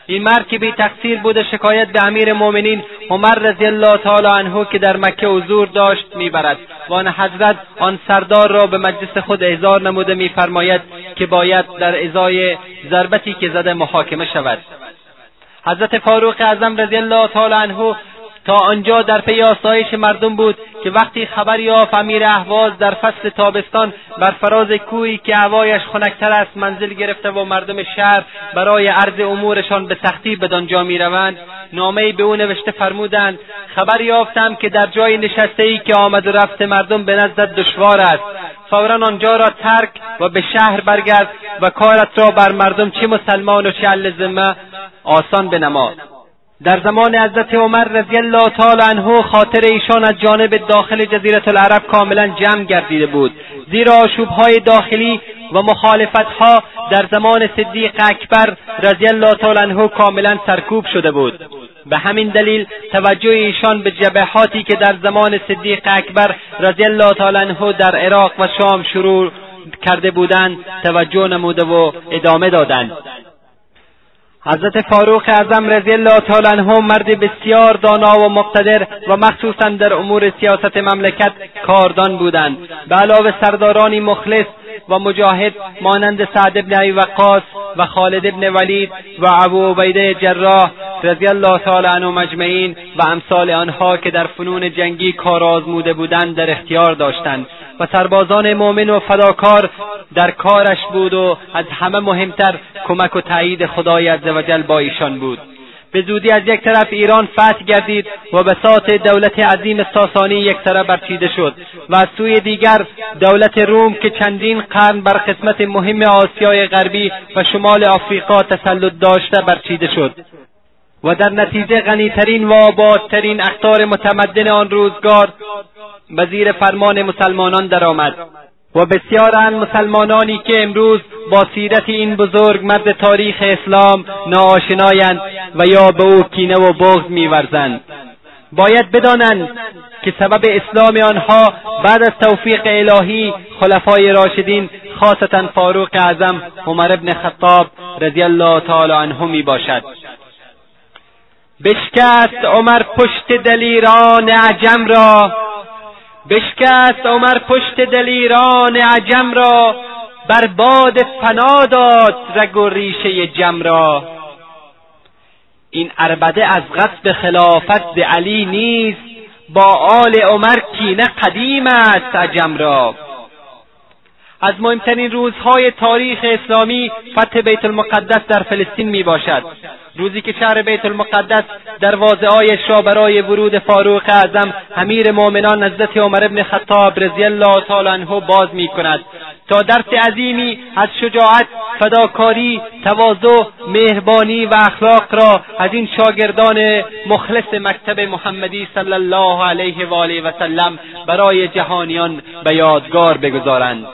این مرد که بی تقصیر بوده شکایت به امیر مؤمنین عمر رضی الله تعالی عنه که در مکه حضور داشت می‌برد. و آن حضرت آن سردار را به مجلس خود احضار نموده میفرماید که باید در ازای ضربتی که زده محاکمه شود. حضرت فاروق اعظم رضی الله تعالی عنه تا آنجا در پی آسایش مردم بود که وقتی خبر یافت امیر اهواز در فصل تابستان بر فراز کوهی که هوایش خنکتر است منزل گرفته و مردم شهر برای عرض امورشان به سختی بدانجا می‌روند نامهای به او نوشته فرمودند خبر یافتم که در جای نشسته ای که آمد و رفت مردم به نزدت دشوار است. فورا آنجا را ترک و به شهر برگرد و کارت را بر مردم چه مسلمان و چه اهل آسان بنما در زمان حضرت عمر رضی الله تعالی عنه خاطر ایشان از جانب داخل جزیره العرب کاملا جمع گردیده بود. زیرا آشوبهای داخلی و مخالفتها در زمان صدیق اکبر رضی الله تعالی عنه کاملا سرکوب شده بود. به همین دلیل توجه ایشان به جبهاتی که در زمان صدیق اکبر رضی الله تعالی عنه در عراق و شام شروع کرده بودند توجه نموده و ادامه دادند. حضرت فاروق اعظم رضی الله تعالی عنه مرد بسیار دانا و مقتدر و مخصوصا در امور سیاست مملکت کاردان بودند. به علاوه سردارانی مخلص و مجاهد مانند سعد بن ابی وقاص و خالد بن ولید و ابو عبیده جراح رضی الله تعالی عنهم مجمعین و امثال آنها که در فنون جنگی کار آزموده بودند در اختیار داشتند. و سربازان مؤمن و فداکار در کارش بود و از همه مهمتر کمک و تایید خدای عزوجل با ایشان بود. به زودی از یک طرف ایران فتح گردید و بساط دولت عظیم ساسانی یک طرف برچیده شد و از سوی دیگر دولت روم که چندین قرن بر قسمت مهم آسیای غربی و شمال آفریقا تسلط داشته برچیده شد. و در نتیجه غنیترین و آبادترین اختار متمدن آن روزگار به زیر فرمان مسلمانان درآمد. و بسیار مسلمانانی که امروز با سیرت این بزرگ مرد تاریخ اسلام ناآشنایند و یا به او کینه و بغض میورزند. باید بدانند که سبب اسلام آنها بعد از توفیق الهی خلفای راشدین خاصتا فاروق اعظم عمر ابن خطاب رضی الله تعالی عنه می باشد بشکست عمر پشت دلیران عجم را بشکست عمر پشت دلیران عجم را بر باد فنا داد رگ و ریشه جم را. این اربده از قصد خلافت ز علی نیست با آل عمر کینه قدیم است عجم را. از مهمترین روزهای تاریخ اسلامی فتح بیت المقدس در فلسطین می باشد. روزی که شهر بیت المقدس دروازههایش را برای ورود فاروق اعظم امیر مؤمنان حضرت عمر ابن خطاب رضی الله تعالی عنه باز می کند. تا درس عظیمی از شجاعت فداکاری تواضع مهربانی و اخلاق را از این شاگردان مخلص مکتب محمدی صلی الله علیه و آله و سلم برای جهانیان به یادگار بگذارند.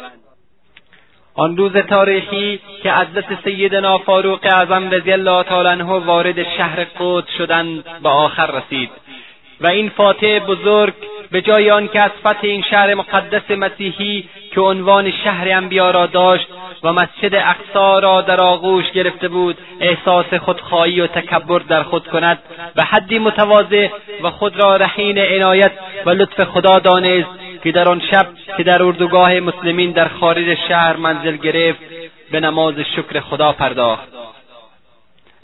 آن روز تاریخی که دست سیدنا فاروق اعظم رضی الله تعالی عنه وارد شهر قدس شدند به آخر رسید. و این فاتح بزرگ به جای آنکه از فتح این شهر مقدس مسیحی که عنوان شهر انبیا را داشت و مسجد اقصا را در آغوش گرفته بود احساس خودخواهی و تکبر در خود کند به حدی متواضع و خود را رهین عنایت و لطف خدا دانست که در آن شب که در اردوگاه مسلمین در خارج شهر منزل گرفت به نماز شکر خدا پرداخت.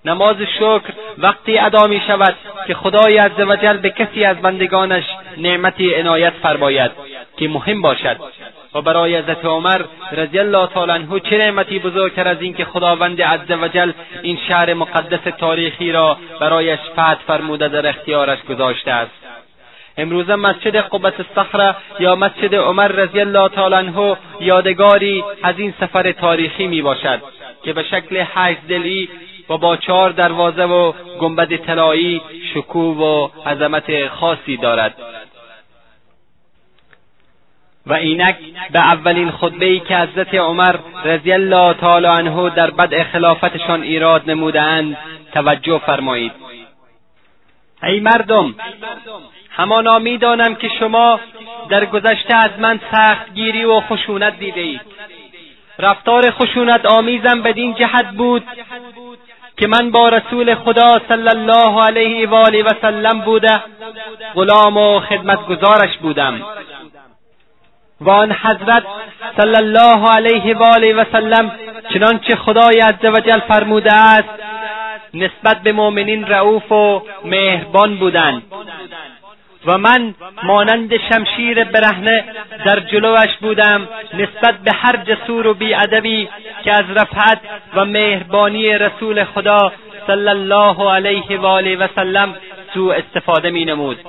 نماز شکر وقتی ادا می شود که خدای عزوجل به کسی از بندگانش نعمتی عنایت فرماید که مهم باشد. و برای حضرت عمر رضی الله تعالی عنه چه نعمتی بزرگتر از اینکه خداوند عزوجل این شهر مقدس تاریخی را برایش فتح فرموده در اختیارش گذاشته است. امروزه مسجد قبت الصخره یا مسجد عمر رضی الله تعالی عنه یادگاری از این سفر تاریخی می باشد که به شکل هشت دلی و با چهار دروازه و گنبد طلایی شکوه و عظمت خاصی دارد. و اینک به اولین خطبه ای که حضرت عمر رضی الله تعالی عنه در بدء خلافتشان ایراد نمودهاند توجه فرمایید. ای مردم همانا می‌دانم که شما در گذشته از من سختگیری و خشونت دیده اید رفتار خشونت آمیزم بدین جهت بود که من با رسول خدا صلی الله علیه و آله و سلم بوده غلام و خدمتگزارش بودم. و آن حضرت صلی الله علیه و آله و سلم چنانچه خدای عزوجل فرموده است نسبت به مؤمنین رعوف و مهربان بودند. و من مانند شمشیر برهنه در جلوش بودم نسبت به هر جسور و بیادبی که از رفعت و مهربانی رسول خدا صلی الله علیه و آله و سلم سوء استفاده می نمود.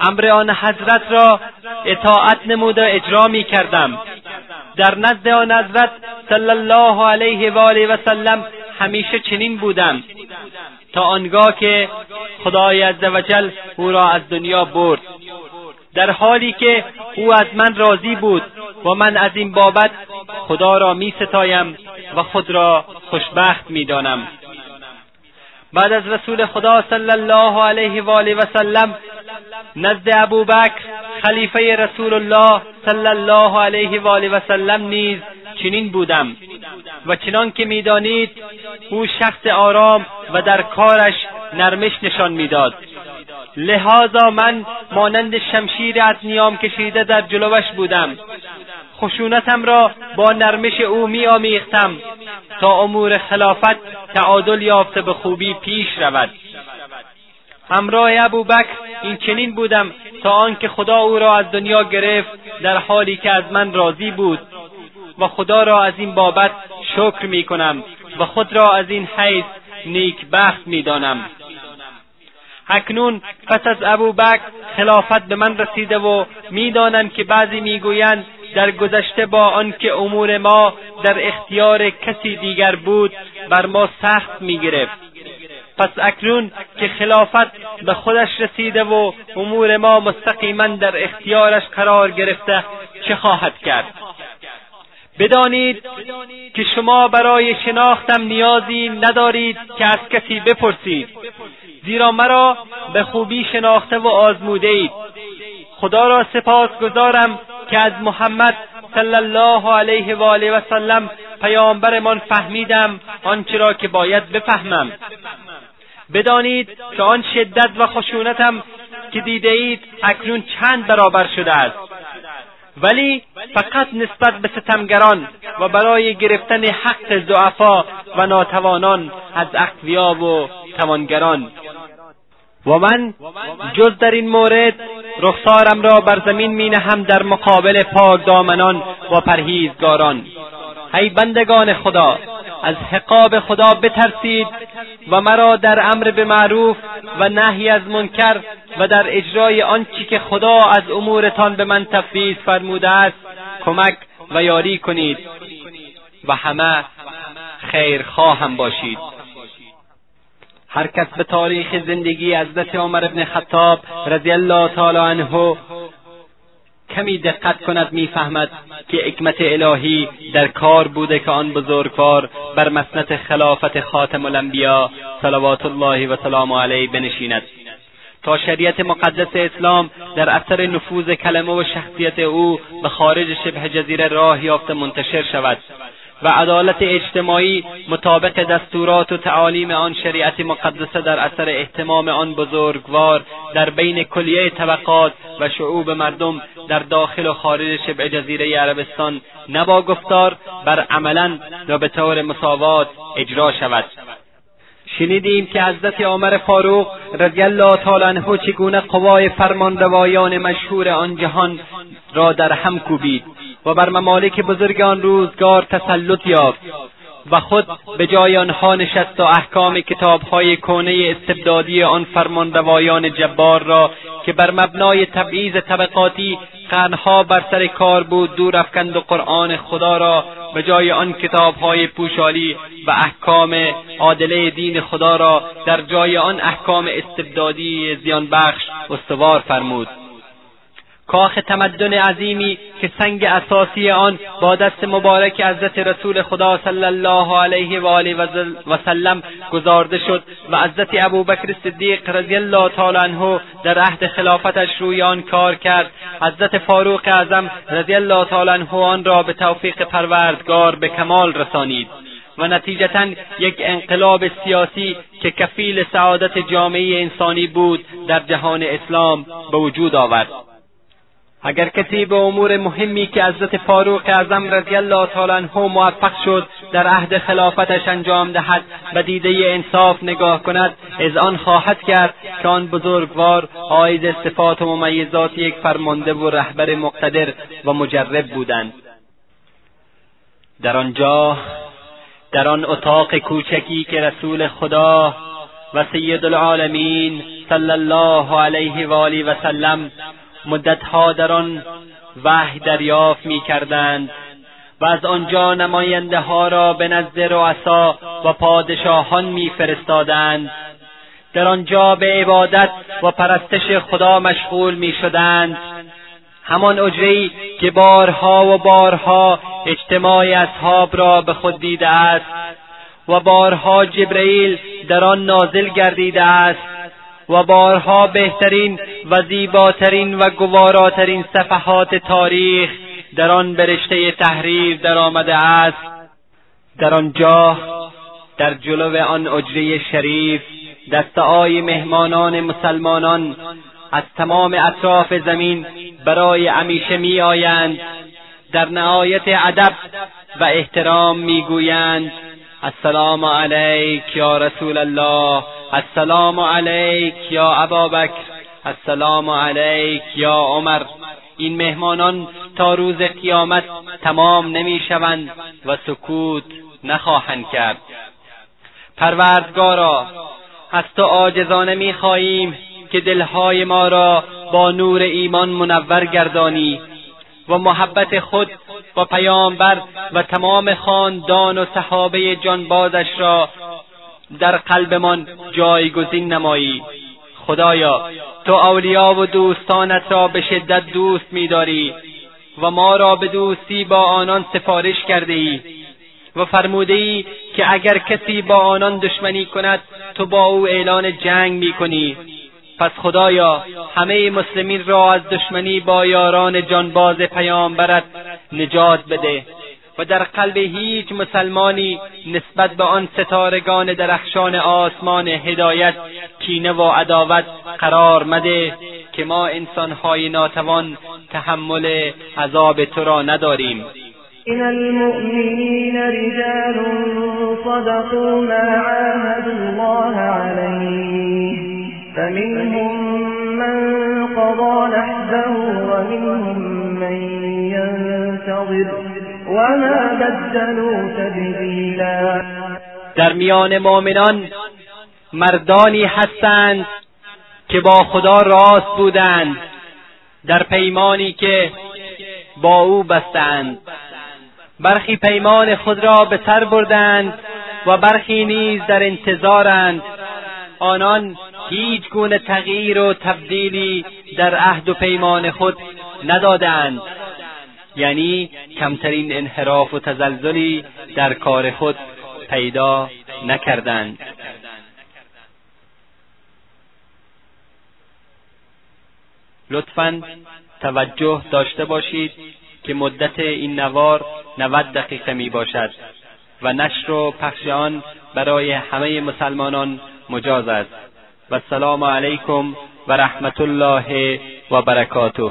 امر آن حضرت را اطاعت نمود و اجرا می کردم. در نزد آن حضرت صلی الله علیه و آله و سلم همیشه چنین بودم. تا آنگاه که خدای عزوجل او را از دنیا برد. در حالی که او از من راضی بود و من از این بابت خدا را می ستایم و خود را خوشبخت می دانم بعد از رسول خدا صلی الله علیه و آله و سلم نزد ابوبکر خلیفه رسول الله صلی الله علیه و آله و سلم نیز چنین بودم. و چنان که می‌دانید او شخص آرام و در کارش نرمش نشان می‌داد. لحاظا من مانند شمشیر از نیام کشیده در جلوش بودم. خشونتم را با نرمش او میآمیختم تا امور خلافت تعادل یافته به خوبی پیش رود. همراه ابوبکر این چنین بودم تا آنکه خدا او را از دنیا گرفت در حالی که از من راضی بود و خدا را از این بابت شکر می کنم و خود را از این حیث نیکبخت می دانم اکنون پس از ابوبکر خلافت به من رسیده و می‌دانم که بعضی می‌گویند در گذشته با آنکه امور ما در اختیار کسی دیگر بود بر ما سخت می‌گرفت. پس اکنون که خلافت به خودش رسیده و امور ما مستقیما در اختیارش قرار گرفته چه خواهد کرد؟ بدانید که شما برای شناختم نیازی ندارید که از کسی بپرسید. زیرا مرا به خوبی شناخته و آزموده خدا را سپاس گذارم که از محمد صلی الله علیه و آله و سلم پیامبرمان فهمیدم آنچه را که باید بفهمم. بدانید که آن شدت و خشونتم که دیده اید اکنون چند برابر شده است. ولی فقط نسبت به ستمگران و برای گرفتن حق ضعفا و ناتوانان از اقویا و توانگران. و من جز در این مورد رخسارم را بر زمین می نهم در مقابل پاک دامنان و پرهیزگاران. ای بندگان خدا از حقاب خدا بترسید و مرا در امر به معروف و نهی از منکر و در اجرای آنچه که خدا از امورتان به من تفویض فرموده است کمک و یاری کنید و همه خیرخواهم باشید. هر کس به تاریخ زندگی حضرت عمر ابن خطاب رضی الله تعالی عنه کمی دقت کند می‌فهمد که حکمت الهی در کار بوده که آن بزرگوار بر مسنت خلافت خاتم الانبیا صلوات الله و سلام علیه بنشیند. تا شریعت مقدس اسلام در اثر نفوذ کلمه و شخصیت او به خارج شبه جزیره راه یافته منتشر شود. و عدالت اجتماعی مطابق دستورات و تعالیم آن شریعت مقدسه در اثر احتمام آن بزرگوار در بین کلیه طبقات و شعوب مردم در داخل و خارج شبه جزیره عربستان نه با گفتار بر عملا و به طور مساوات اجرا شود. شنیدیم که حضرت عمر فاروق رضی الله تعالی عنه چگونه قوای فرمانروایان مشهور آن جهان را در هم کوبید. و بر ممالک بزرگ آن روزگار تسلط یافت و خود به جای آنها نشست و احکام کتابهای کونه استبدادی آن فرمانروایان جبار را که بر مبنای تبعیض طبقاتی قرنها بر سر کار بود دور افکند و قرآن خدا را به جای آن کتابهای پوشالی و احکام عادله دین خدا را در جای آن احکام استبدادی زیانبخش استوار فرمود. کاخ تمدن عظیمی که سنگ اساسی آن با دست مبارک حضرت رسول خدا صلی الله علیه و آله و سلم گذارده شد و حضرت ابوبکر صدیق رضی الله تعالی عنه در عهد خلافتش روی آن کار کرد. حضرت فاروق اعظم رضی الله تعالی عنه آن را به توفیق پروردگار به کمال رسانید. و نتیجتا یک انقلاب سیاسی که کفیل سعادت جامعه انسانی بود در جهان اسلام به وجود آورد. اگر کسی به امور مهمی که حضرت فاروق اعظم رضی الله تعالی عنه موفق شد در عهد خلافتش انجام دهد و دیده انصاف نگاه کند از آن خواهد کرد که آن بزرگوار آید صفات و ممیزات یک فرمانده و رهبر مقتدر و مجرب بودند. در آنجا در آن اتاق کوچکی که رسول خدا و سید العالمین صلی الله علیه و آله و سلم مدتها در آن وحی دریافت می‌کردند و از آنجا نماینده ها را به نزد رؤسا و پادشاهان میفرستادند. در آنجا به عبادت و پرستش خدا مشغول می‌شدند. همان اجرهای که بارها و بارها اجتماع اصحاب را به خود دیده است و بارها جبرئیل در آن نازل گردیده است. و بارها بهترین و زیباترین و گواراترین صفحات تاریخ در آن برشته تحریر در آمده است. در آنجا در جلو آن اجره شریف دستعای مهمانان مسلمانان از تمام اطراف زمین برای همیشه می آیند در نهایت ادب و احترام می‌گویند السلام علیک یا رسول الله. السلام علیک یا ابابکر السلام علیک یا عمر. این مهمانان تا روز قیامت تمام نمی‌شوند و سکوت نخواهند کرد. پروردگارا از تو عاجزانه می‌خواهیم که دلهای ما را با نور ایمان منور گردانی و محبت خود و پیامبر و تمام خاندان و صحابه جانبازش را در قلبمان جایگزین نمایی. خدایا تو اولیا و دوستانت را به شدت دوست میداری و ما را به دوستی با آنان سفارش کرده ای و فرموده ای که اگر کسی با آنان دشمنی کند تو با او اعلان جنگ می‌کنی. پس خدایا همه مسلمین را از دشمنی با یاران جانباز پیامبرت نجات بده. و در قلب هیچ مسلمانی نسبت به آن ستارگان درخشان آسمان هدایت کینه و عداوت قرار مده که ما انسانهای ناتوان تحمل عذاب تو را نداریم. من المؤمنین رجال صدقوا ما عاهدوا الله عليه فمنهم من قضى نحبه ومنهم من ينتظر. وما بدلوا تبدیلا در میان مؤمنان مردانی هستند که با خدا راست بودند در پیمانی که با او بستند. برخی پیمان خود را به سر بردند و برخی نیز در انتظارند. آنان هیچ گونه تغییر و تبدیلی در عهد و پیمان خود ندادند. یعنی کمترین انحراف و تزلزلی در کار خود پیدا نکردند. لطفا توجه داشته باشید که مدت این نوار نود دقیقه می باشد و نشر و پخش آن برای همه مسلمانان مجاز است. و السلام علیکم و رحمت الله و برکاته.